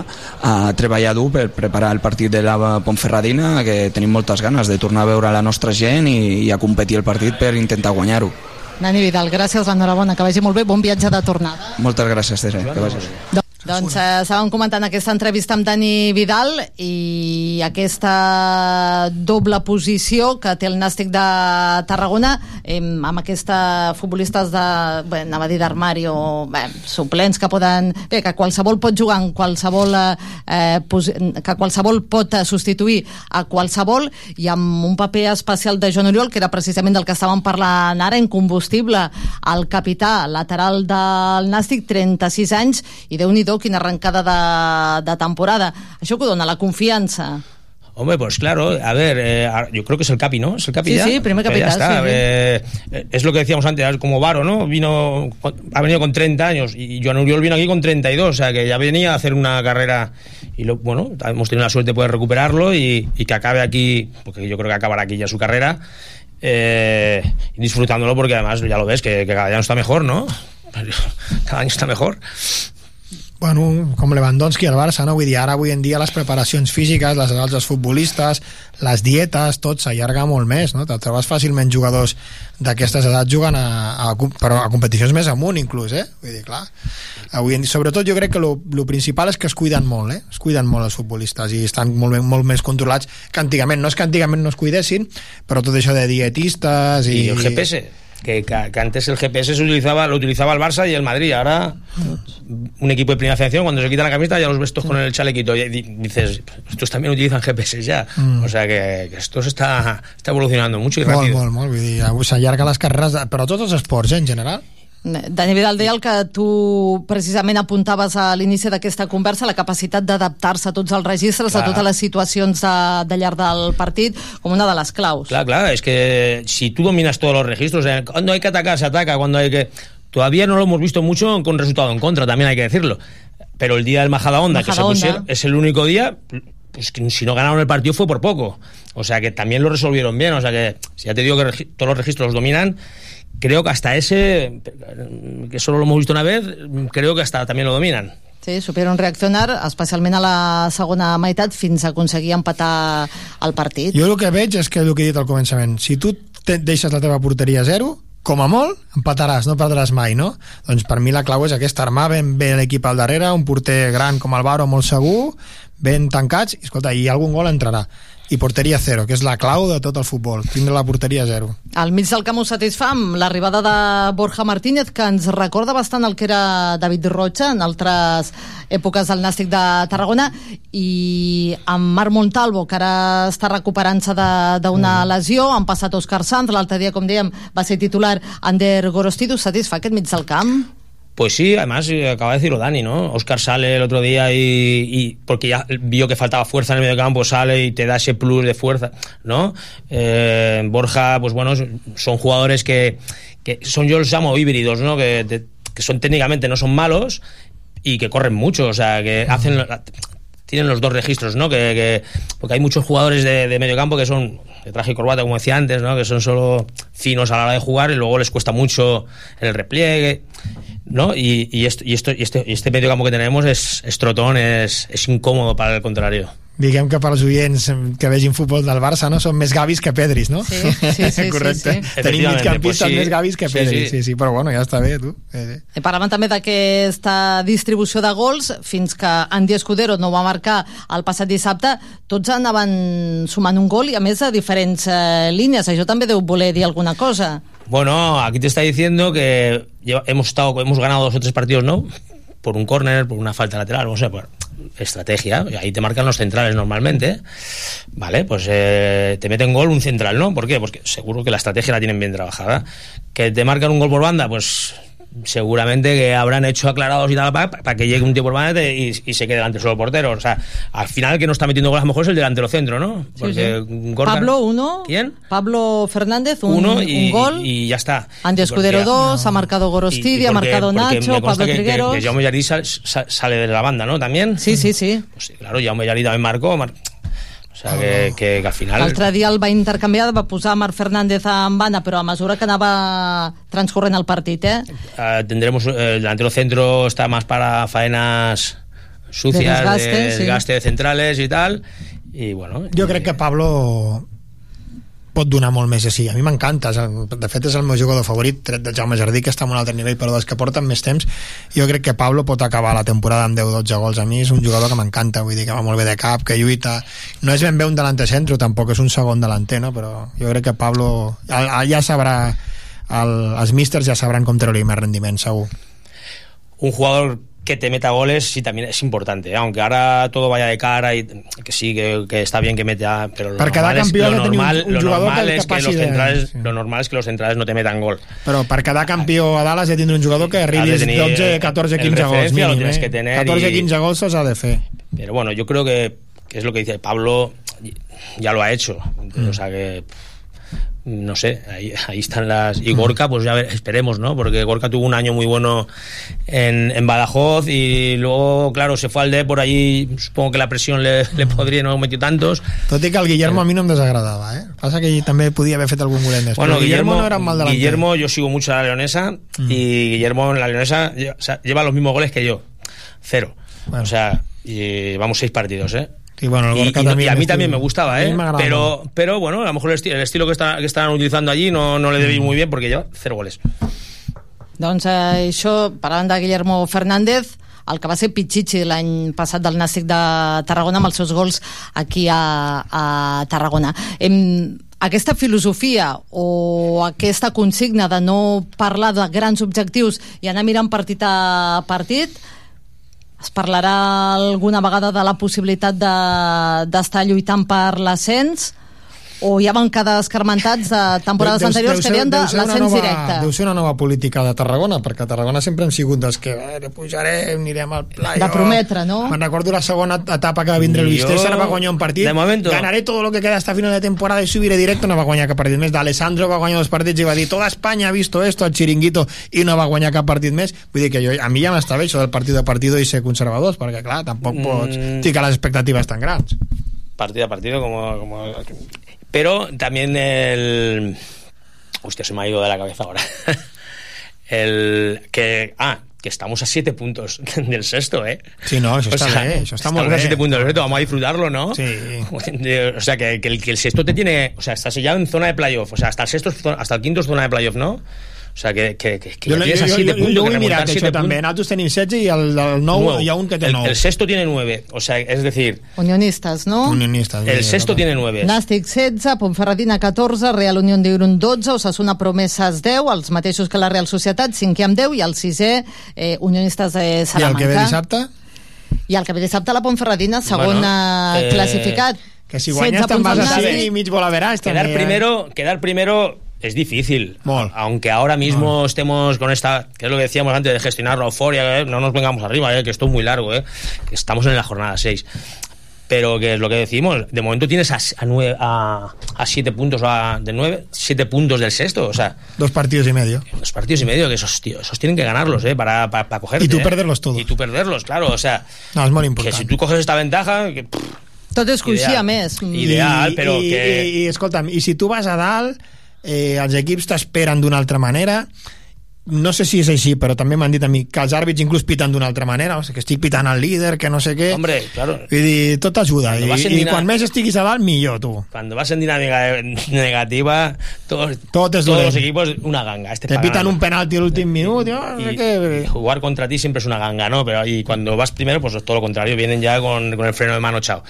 a treballar dur per preparar el partit de la Pontferradina que tenim moltes ganes de tornar a veure la nostra gent i, i a competir el partit per intentar guanyar-ho. Nani Vidal, gràcies, l'enhorabona, que vagi molt bé, bon viatge de tornada. Moltes gràcies, Tere, que vagi bé. Doncs eh, estàvem comentant aquesta entrevista amb Dani Vidal i aquesta doble posició que té el Nàstic de Tarragona eh, amb aquesta futbolistes de, bé, anava a dir d'armari o bé, suplents que poden... Bé, que qualsevol pot jugar en qualsevol eh, posi- que qualsevol pot eh, substituir a qualsevol i amb un paper especial de Joan Oriol que era precisament del que estàvem parlant ara incombustible, el capità lateral del Nàstic, 36 anys i déu nhi quina arrencada de, de temporada. Això que dona la confiança. Hombre, pues claro, a ver, eh, yo creo que es el Capi, ¿no? Es el Capi Sí, ya. sí, primer Pero ya está, sí, eh, eh, es lo que decíamos antes, como Varo, ¿no? Vino, ha venido con 30 años y Joan Uriol vino aquí con 32, o sea que ya venía a hacer una carrera y lo, bueno, hemos tenido la suerte de poder recuperarlo y, y que acabe aquí, porque yo creo que acabará aquí ya su carrera, eh, disfrutándolo porque además ya lo ves que, que cada año está mejor, ¿no? Cada año está mejor. Bueno, com Lewandowski al Barça, no? Vull dir, ara avui en dia les preparacions físiques, les edats dels futbolistes, les dietes, tot s'allarga molt més, no? Te trobes fàcilment jugadors d'aquestes edats jugant a, a, però a competicions més amunt, inclús, eh? Vull dir, clar, avui en dia, sobretot jo crec que lo principal és que es cuiden molt, eh? Es cuiden molt els futbolistes i estan molt, ben- molt més controlats que antigament. No és que antigament no es cuidessin, però tot això de dietistes i... Y el GPS. Que, que- que antes el GPS se utilizaba, lo utilizaba el Barça y el Madrid. Ahora un equipo de primera federación, cuando se quita la camiseta, ya los ves todos con el chalequito. Y di- dices, estos también utilizan GPS ya. Mm. O sea que, que esto se está, está evolucionando mucho y Molt, rápido. molt, molt. Vull dir, avui s'allarga les carreres, de, però tots els esports, eh, en general. Dani Vidal deia el que tu precisament apuntaves a l'inici d'aquesta conversa, la capacitat d'adaptar-se a tots els registres, Clar. a totes les situacions de, de llarg del partit, com una de les claus. Claro, claro, es que si tú dominas todos los registros, eh, cuando hay que atacar, se ataca, cuando hay que... Todavía no lo hemos visto mucho con resultado en contra, también hay que decirlo. Pero el día del Majadahonda, que se pusieron, es el único día, pues que si no ganaron el partido fue por poco. O sea que también lo resolvieron bien. O sea que, si ya te digo que todos los registros los dominan, creo que hasta ese, que solo lo hemos visto una vez, creo que hasta también lo dominan. Sí, supieron reaccionar, especialment a la segona meitat, fins a aconseguir empatar el partit. Jo el que veig és que el que he dit al començament, si tu te deixes la teva porteria a zero, com a molt, empataràs, no perdràs mai, no? Doncs per mi la clau és aquesta, armar ben bé l'equip al darrere, un porter gran com el Baro, molt segur, ben tancats, i escolta, i algun gol entrarà. I porteria zero, que és la clau de tot el futbol, tindre la porteria zero. Al mig del camp ho satisfà amb l'arribada de Borja Martínez, que ens recorda bastant el que era David Rocha en altres èpoques del Nàstic de Tarragona, i amb Marc Montalvo, que ara està recuperant-se de- d'una lesió, han passat Òscar Sanz, l'altre dia, com dèiem, va ser titular Ander Gorostido, satisfà aquest mig del camp? Pues sí, además eh, acaba de decirlo Dani, ¿no? Oscar sale el otro día y, y porque ya vio que faltaba fuerza en el medio campo, sale y te da ese plus de fuerza, ¿no? Eh, Borja, pues bueno, son jugadores que, que son, yo los llamo híbridos, ¿no? Que, te- que son técnicamente no son malos y que corren mucho, o sea, que hacen la- tienen los dos registros, ¿no? Que, que- porque hay muchos jugadores de, de medio campo que son de traje y corbata, como decía antes, ¿no? Que son solo finos a la hora de jugar y luego les cuesta mucho el repliegue, ¿no? Y, y esto, y, esto, y, este, y este medio campo que tenemos es, es trotón, es, es incómodo para el contrario. Diguem que per als oients que vegin futbol del Barça no són més gavis que Pedris, no? Sí, sí, sí, Correcte. sí, sí. Tenim migcampistes pues sí. més gavis que Sí, Pedris. sí. Sí, sí, però bueno, ja està bé, tu. Eh, Eh, Parlàvem també d'aquesta distribució de gols fins que Andy Escudero no va marcar el passat dissabte tots anaven sumant un gol i a més a diferents eh, línies això també deu voler dir alguna cosa Bueno, aquí te está diciendo que hemos estado, hemos ganado dos o tres partidos, ¿no? Por un córner, por una falta lateral, no sé, por estrategia. Ahí te marcan los centrales normalmente. Vale, pues eh, te meten gol un central, ¿no? ¿Por qué? Porque seguro que la estrategia la tienen bien trabajada. Que te marcan un gol por banda, pues seguramente que habrán hecho aclarados y tal para que llegue un tío por y, y- se quede delante solo portero. O sea, al final que no está metiendo goles a lo mejor es el delantero centro, ¿no? Porque Pablo uno ¿Quién? Pablo Fernández un, uno y, un gol y ya está. Andy Escudero Porque- dos ha marcado Gorostidi ha marcado Nacho Pablo que, que, Trigueros que Jaume Llarí sal- sal- sale de la banda, ¿no? También. sí, sí, sí Pues claro, Jaume Llarí también marcó. mar- O sea, que, que, que al final... L'altre dia el va intercanviar, va posar Marc Fernández en banda, però a mesura que anava transcorrent el partit, eh? eh, tendremos eh, el delantero centro está más para faenas sucias, De desgaste, de sí. desgaste de centrales y tal. Y bueno, Jo crec que Pablo pot donar molt més així. A mi m'encanta. De fet, és el meu jugador favorit, tret de Jaume Jardí, que està en un altre nivell, però dels que porten més temps, jo crec que Pablo pot acabar la temporada amb 10-12 gols. A mi és un jugador que m'encanta, vull dir que va molt bé de cap, que lluita. No és ben bé un delanter centro, tampoc és un segon delanter, no? però jo crec que Pablo ja sabrà el, els místers ja sabran com treure-li més rendiment, segur. un jugador que te meta goles sí también es importante, ¿eh? aunque ahora todo vaya de cara y que sí, que, que está bien que meta, pero lo Per cada normal, es, lo tenir un- normal, un lo normal que- es que los centrales, lo normal es que los centrales no te metan gol. Però per quedar campió a dalt has de tindre un jugador que arribi de als tenir 12, 14, el 15 gols referencia, lo mínim, eh? que tener 14, y- 15 gols se'ls ha de fer. Pero bueno, yo creo que, que es lo que dice Pablo, ya lo ha hecho. Mm. O sea que, no sé, ahí, ahí están las... Y Gorka, pues ya ver- esperemos, ¿no? Porque Gorka tuvo un año muy bueno en, en Badajoz y luego, claro, se fue al D por allí, supongo que la presión le, le podría no metió tantos. Tot que el Guillermo a mi no em desagradava, eh? Passa que ell també podia haver fet algun golet. Bueno, Guillermo, Guillermo, no era mal. Guillermo, yo sigo mucho a la leonesa y Guillermo en la leonesa lleva los mismos goles que yo. Cero. O sea, y vamos seis partidos, ¿eh? Sí, bueno, el y, Gorka y no- también y a mí también me gustaba, ¿eh? me. Pero, pero bueno, a lo mejor el, esti- el estilo que, está, que estaban utilizando allí no, no le debe ir muy bien porque lleva cero goles. Doncs eh, això, parlant de Guillermo Fernández, el que va ser Pichichi l'any passat del Nàstic de Tarragona amb els seus gols aquí a, a Tarragona. Em, aquesta filosofia o aquesta consigna de no parlar de grans objectius i anar mirant partit a partit es parlarà alguna vegada de la possibilitat de- d'estar de, lluitant per l'ascens o ja van quedar escarmentats de temporades Deu- deu- anteriors deu que havien de l'ascens directe. Deu ser una nova política de Tarragona, perquè a Tarragona sempre hem sigut dels que eh, pujarem, anirem al playoff... De prometre, no? Me'n recordo la segona etapa que va vindre el Jo, Vistesa, va guanyar un partit, de momento- ganaré todo lo que queda hasta final de temporada y subiré directo, no va guanyar cap partit més. D'Alessandro va guanyar dos partits i va dir toda España ha visto esto, el chiringuito, i no va guanyar cap partit més. Vull dir que jo, a mi ja m'està bé això del partit a partido i ser conservadors, perquè clar, tampoc pots Mm. ficar les expectatives tan grans. partido a partido como, como- pero también el hostia se me ha ido de la cabeza ahora el que ah que estamos a siete puntos del sexto, ¿eh? Sí, no, està bé, això està estamos a siete puntos del sexto, vamos a disfrutarlo, ¿no? Sí. O sea, que, que el, que el sexto te tiene... O sea, estás ya en zona de playoff. O sea, hasta el sexto, hasta el quinto es zona de playoff, ¿no? O sea, que, que, que, que Jo, jo, tienes a jo, siete jo, puntos, jo he mirat, això també. Nosaltres tenim 16 i el del 9 Nueve. hi ha un que té el, 9. el sexto tiene nueve. O sea, es decir, Unionistes, no? Unionistes. el sexto tiene nueve. Nàstic 16, Ponferradina 14, Real Unión d'Irun 12, Osasuna Promeses 10, els mateixos que la Real Societat, 5 amb 10, i el 6è, eh, Unionistes de I el Salamanca. que ve dissabte? I el que ve dissabte la Ponferradina, segon Bueno, eh, classificat. Que si guanyes te'n vas a 5 i mig veràs. quedar també, eh? primero, quedar primero es difícil. Aunque ahora mismo estemos con esta, que es lo que decíamos antes de gestionar la euforia, ¿eh? no nos vengamos arriba, ¿eh? que esto es muy largo, ¿eh? que estamos en la jornada 6. Pero que es lo que decimos, de momento tienes a, a, nueve, a, a siete puntos a- de nueve, siete puntos del sexto, o sea, Dos partidos y medio. dos partidos y medio, que esos, tío, esos tienen que ganarlos, ¿eh? Para, para, para cogerte. Y tú ¿eh? perderlos todos. Y tú perderlos, claro, o sea, No, és molt que important. si tú coges esta ventaja, que, pff, Tot és coixí, Ideal. Ideal, però I, que- I, i, escolta'm, i si tu vas a dalt, eh, els equips t'esperen d'una altra manera, no sé si és així, però també m'han dit a mi que els àrbits inclús piten d'una altra manera, o sigui, que estic pitant el líder, que no sé què... hombre, claro, Vull dir, tot ajuda, i, en i quan més estiguis a dalt, millor, tu. cuando vas en dinámica negativa, todos, Tot és dolent. los equipos, una ganga. Este Te pa' pitan ganar. un penalti a l'últim minut, i, no sé y, y jugar contra ti siempre es una ganga, ¿no? Pero y cuando vas primero, pues es todo lo contrario, vienen ya con, con el freno de mano, chao.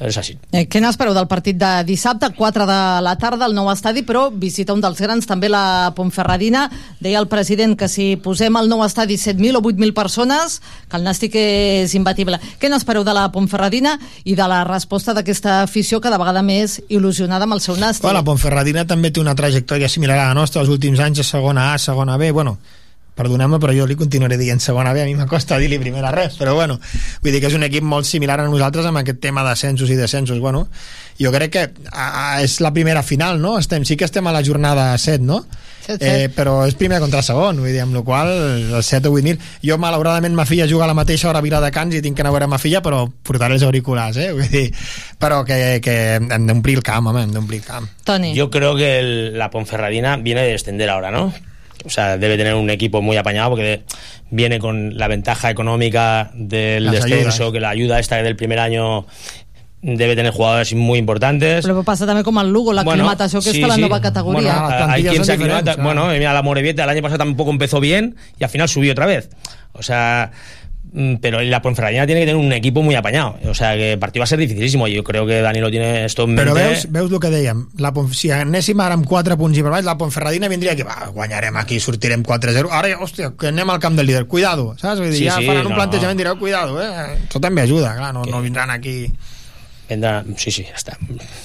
Es así. Eh, què n'espereu del partit de dissabte, 4 de la tarda, al nou estadi, però visita un dels grans, també la Ponferradina. Deia el president que si posem al nou estadi 7.000 o 8.000 persones, que el Nàstic és imbatible. Què n'espereu de la Ponferradina i de la resposta d'aquesta afició cada vegada més il·lusionada amb el seu Nàstic? Bueno, la Ponferradina també té una trajectòria similar a la nostra, els últims anys a segona A, segona B, bueno, perdoneu-me, però jo li continuaré dient segona B, a mi m'acosta dir-li primera res, però bueno, vull dir que és un equip molt similar a nosaltres amb aquest tema d'ascensos i descensos, bueno, jo crec que a, a, és la primera final, no? Estem, sí que estem a la jornada 7, no? Set, Eh, set. però és primer contra segon, vull dir, amb la qual el 7 o 8.000. Jo, malauradament, ma filla juga a la mateixa hora a Viladecans i tinc que anar a veure ma filla, però portaré els auriculars, eh? Vull dir, però que, que hem d'omplir el camp, home, hem d'omplir el camp. Toni. Yo creo que el- la Ponferradina viene de descender ahora, ¿no? O sea, debe tener un equipo muy apañado porque viene con la ventaja económica del Las descenso, ayudas. que la ayuda esta del primer año debe tener jugadores muy importantes. Però passa també com el Lugo, l'aclimatació que sí, és per la sí. nova categoria. Bueno, Ah, hay quien se aclimata. Bueno, mira, la Morevieta el año pasado tampoco empezó bien y al final subió otra vez. O sea, pero la Ponferradina tiene que tener un equipo muy apañado. O sea, que el partido va a ser dificilísimo. Yo creo que Dani lo tiene esto en mente. Però veus, veus el que dèiem, la, si anéssim ara amb 4 punts i per baix, la Ponferradina vindria que va, guanyarem aquí, sortirem 4-0, ara, hòstia, que anem al camp del líder, cuidado, saps? Vull dir, Sí, ja sí, faran un no, plantejament no. direu, cuidado, eh? Això també ajuda, clar, no, no vindran aquí... Vendrá, sí, sí, ya está.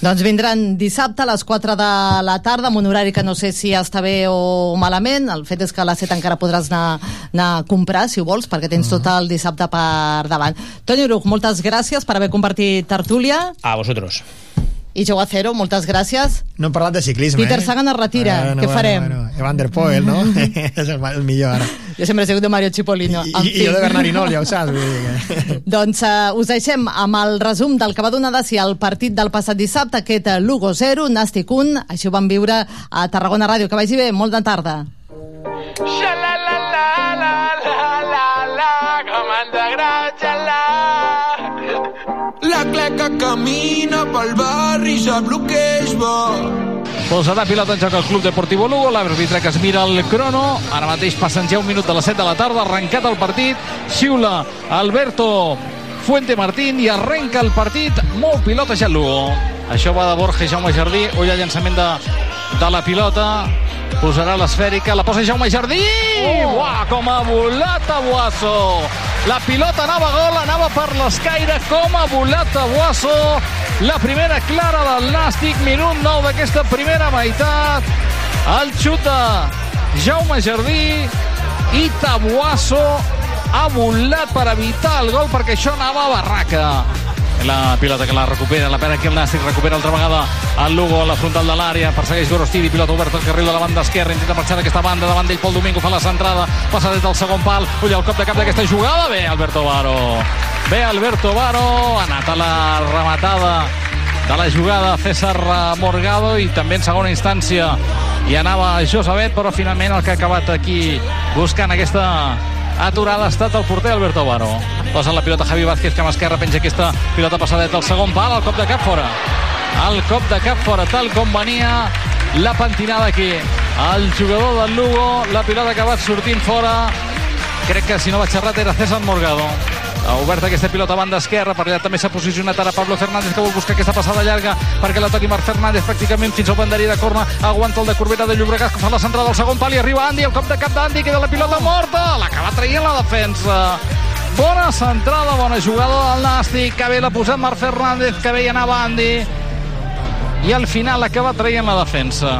Doncs vindran dissabte a les 4 de la tarda amb un horari que no sé si està bé o malament. El fet és que a les 7 encara podràs anar, anar a comprar, si ho vols, perquè tens tot el dissabte per davant. Toni Uruch, moltes gràcies per haver compartit tertúlia. A vosotros. I Joao Acero, moltes gràcies. No hem parlat de ciclisme, Peter eh? Sagan es retira. Bueno, Què bueno, farem? Bueno, Evan der Poel, no? és el, el millor ara. Jo sempre he sigut de Mario Cipollino. I, En i jo de fi. Bernardinol, ja ho saps. Vull dir que... Doncs uh, us deixem amb el resum del que va donar de si el partit del passat dissabte, aquest eh, Lugo 0, Nàstic 1. Així ho vam viure a Tarragona Ràdio. Que vagi bé, molt de tarda. La cleca camina pel barri, sap lo que és bo. Posarà pilota en joc al Club Deportivo Lugo, l'àrbitre que es mira el crono, ara mateix passen ja un minut de les 7 de la tarda, arrencat el partit, xiula Alberto Fuente Martín i arrenca el partit, molt pilotejat Lugo. Això va de Borja i Jaume Jardí, ull al llançament de, de la pilota, posarà l'esfèrica, la posa Jaume Jardí, oh! Uah, com ha volat a Boasso. La pilota anava a gol, anava per l'escaire, com ha volat a Boasso. La primera clara del Nàstic, minut 9 d'aquesta primera meitat. El xut de Jaume Jardí i Tabuasso ha volat per evitar el gol perquè això anava a barraca. La pilota que la recupera, la pena aquí el Nàstic, recupera altra vegada el Lugo a la frontal de l'àrea, persegueix Gorostidi, pilota oberta al carril de la banda esquerra, intenta marxar d'aquesta banda, davant d'ell Pol Domingo fa la centrada, passa des del segon pal, ull el cop de cap d'aquesta jugada, bé Alberto Varo, bé Alberto Varo, ha anat a la rematada de la jugada César Morgado i també en segona instància hi anava Josabet, però finalment el que ha acabat aquí buscant aquesta aturada ha estat el porter Alberto Baro. Posa la pilota Javi Vázquez, que amb esquerra penja aquesta pilota passadeta al segon pal, el cop de cap fora. El cop de cap fora, tal com venia la pentinada aquí. El jugador del Lugo, la pilota ha acabat sortint fora. Crec que si no vaig errat era César Morgado. Ha obert aquesta pilota a banda esquerra, per allà també s'ha posicionat ara Pablo Fernández, que vol buscar aquesta passada llarga perquè la toqui Marc Fernández pràcticament fins al banderí de corna, aguanta el de Corbera de Llobregat, que fa la centrada al segon pal i arriba Andy, el cop de cap d'Andy, queda la pilota morta, l'acaba traient la defensa. Bona centrada, bona jugada del Nàstic, que bé l'ha posat Marc Fernández, que bé hi anava Andy, i al final acaba traient la defensa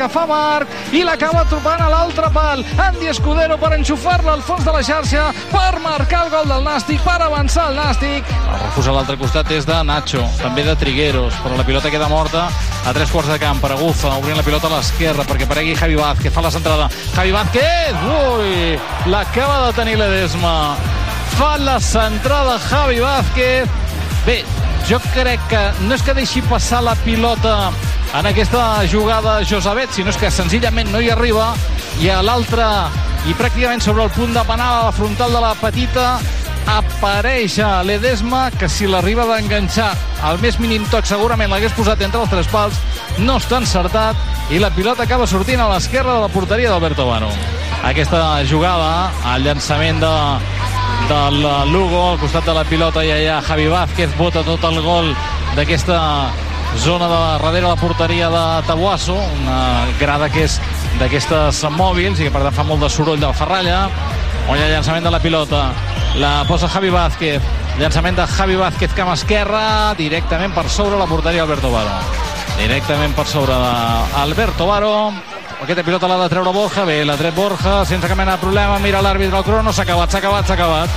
que fa Marc i l'acaba trobant a l'altre pal. Andy Escudero per enxufar-la al fons de la xarxa per marcar el gol del Nàstic, per avançar el Nàstic. El refús a l'altre costat és de Nacho, també de Trigueros, però la pilota queda morta a tres quarts de camp per Agufa, obrint la pilota a l'esquerra perquè aparegui Javi Vázquez, fa la centrada. Javi Vázquez, ui, l'acaba de tenir l'Edesma. Fa la centrada Javi Vázquez. Bé, jo crec que no és que deixi passar la pilota en aquesta jugada Josabet, sinó és que senzillament no hi arriba i a l'altre i pràcticament sobre el punt de penal a la frontal de la petita apareix a l'Edesma que si l'arriba d'enganxar al més mínim toc segurament l'hagués posat entre els tres pals no està encertat i la pilota acaba sortint a l'esquerra de la porteria d'Alberto Bano. Aquesta jugada el llançament de del Lugo al costat de la pilota i allà Javi Vázquez bota tot el gol d'aquesta zona de darrere la porteria de Tabuasso, una grada que és d'aquestes mòbils i que per tant fa molt de soroll de la ferralla. On hi ha llançament de la pilota la posa Javi Vázquez. Llançament de Javi Vázquez camp esquerra directament per sobre la porteria Alberto Baro directament per sobre d'Alberto Baro aquesta pilota l'ha de treure Borja, bé, la tret Borja, sense cap mena de problema, mira l'àrbitre al crono, s'ha acabat, s'ha acabat, s'ha acabat.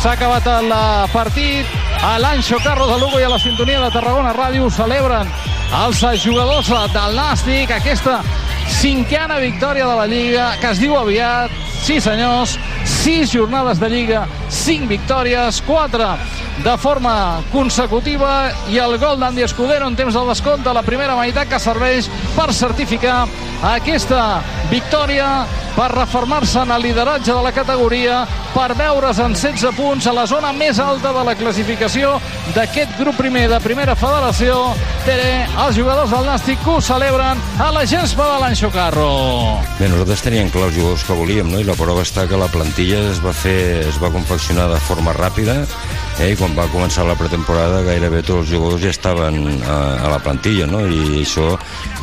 S'ha acabat el partit, a l'Anxo Carros de Lugo i a la sintonia de Tarragona Ràdio celebren els jugadors del Nàstic, aquesta cinquena victòria de la Lliga, que es diu aviat, sí senyors, sis jornades de Lliga, cinc victòries, quatre de forma consecutiva i el gol d'Andy Escudero en temps del descompte la primera meitat que serveix per certificar aquesta victòria per reformar-se en el lideratge de la categoria per veure's en 16 punts a la zona més alta de la classificació d'aquest grup primer de primera federació Tere, els jugadors del Nàstic que ho celebren a la gespa de l'Anxo Carro Bé, nosaltres teníem clar els jugadors que volíem, no? i la prova està que la plantilla es va fer, es va confeccionar de forma ràpida eh? i quan va començar la pretemporada gairebé tots els jugadors ja estaven a, a la plantilla no? i això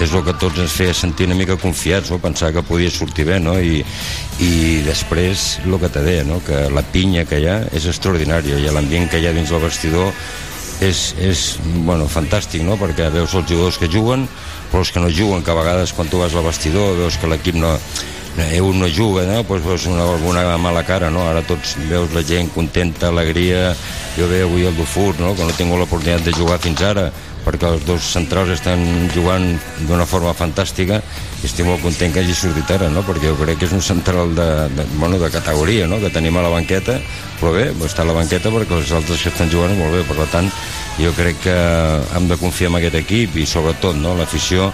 és el que tots ens feia sentir una mica confiats, no? pensar que podia sortir bé no? I, i després el que te deia, no? que la pinya que hi ha és extraordinària i l'ambient que hi ha dins del vestidor és, és bueno, fantàstic, no? perquè veus els jugadors que juguen, però els que no juguen, que a vegades quan tu vas al vestidor veus que l'equip no, eh, un no juga, no? pues veus una, alguna mala cara, no? Ara tots veus la gent contenta, alegria, jo veig avui el Dufour, no? que no tingut l'oportunitat de jugar fins ara, perquè els dos centrals estan jugant d'una forma fantàstica i estic molt content que hagi sortit ara, no? perquè jo crec que és un central de, de, bueno, de categoria, no? que tenim a la banqueta, però bé, està a la banqueta perquè els altres que estan jugant molt bé, per tant, jo crec que hem de confiar en aquest equip i sobretot no? l'afició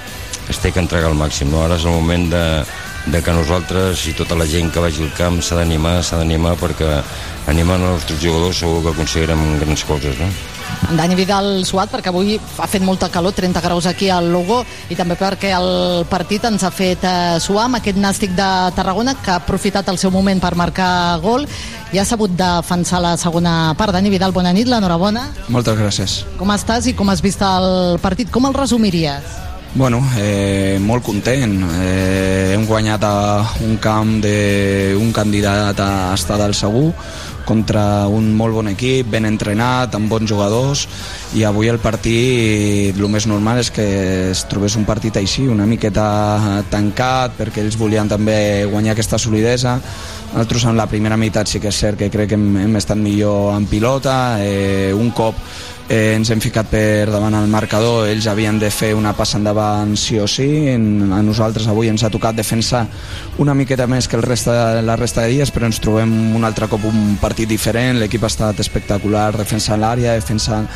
es té que entregar al màxim. No? Ara és el moment de, de que nosaltres i tota la gent que vagi al camp s'ha d'animar, s'ha d'animar perquè animant els nostres jugadors segur que aconseguirem grans coses, no? En Dani Vidal suat perquè avui ha fet molta calor, 30 graus aquí al Lugo i també perquè el partit ens ha fet eh, suar amb aquest nàstic de Tarragona que ha aprofitat el seu moment per marcar gol i ha sabut defensar la segona part. Dani Vidal, bona nit, l'enhorabona. Moltes gràcies. Com estàs i com has vist el partit? Com el resumiries? Bueno, eh, molt content. Eh, hem guanyat a un camp d'un candidat a estar del segur contra un molt bon equip, ben entrenat, amb bons jugadors i avui el partit el més normal és que es trobés un partit així, una miqueta tancat perquè ells volien també guanyar aquesta solidesa nosaltres en la primera meitat sí que és cert que crec que hem, hem estat millor en pilota eh, un cop eh, ens hem ficat per davant el marcador, ells havien de fer una passa endavant sí o sí, en, a nosaltres avui ens ha tocat defensar una miqueta més que el resta, la resta de dies, però ens trobem un altre cop un partit diferent, l'equip ha estat espectacular defensant l'àrea, defensant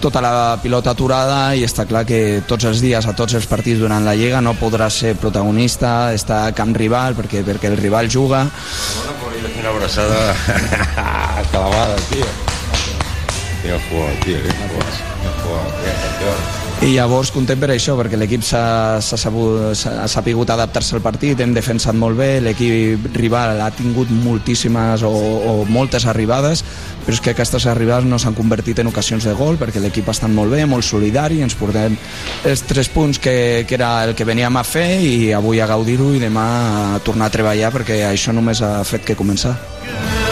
tota la pilota aturada i està clar que tots els dies, a tots els partits durant la Lliga no podrà ser protagonista, està a camp rival perquè, perquè el rival juga. Una abraçada clavada, tio. Quina tio, quina. Quina quina. I llavors contem per això, perquè l'equip s'ha sapigut adaptar-se al partit, hem defensat molt bé, l'equip rival ha tingut moltíssimes o, o moltes arribades, però és que aquestes arribades no s'han convertit en ocasions de gol, perquè l'equip ha estat molt bé, molt solidari, ens portem els tres punts que, que era el que veníem a fer i avui a gaudir-ho i demà a tornar a treballar, perquè això només ha fet que començar. Sempre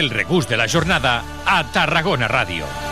El regús de la jornada a Tarragona Ràdio.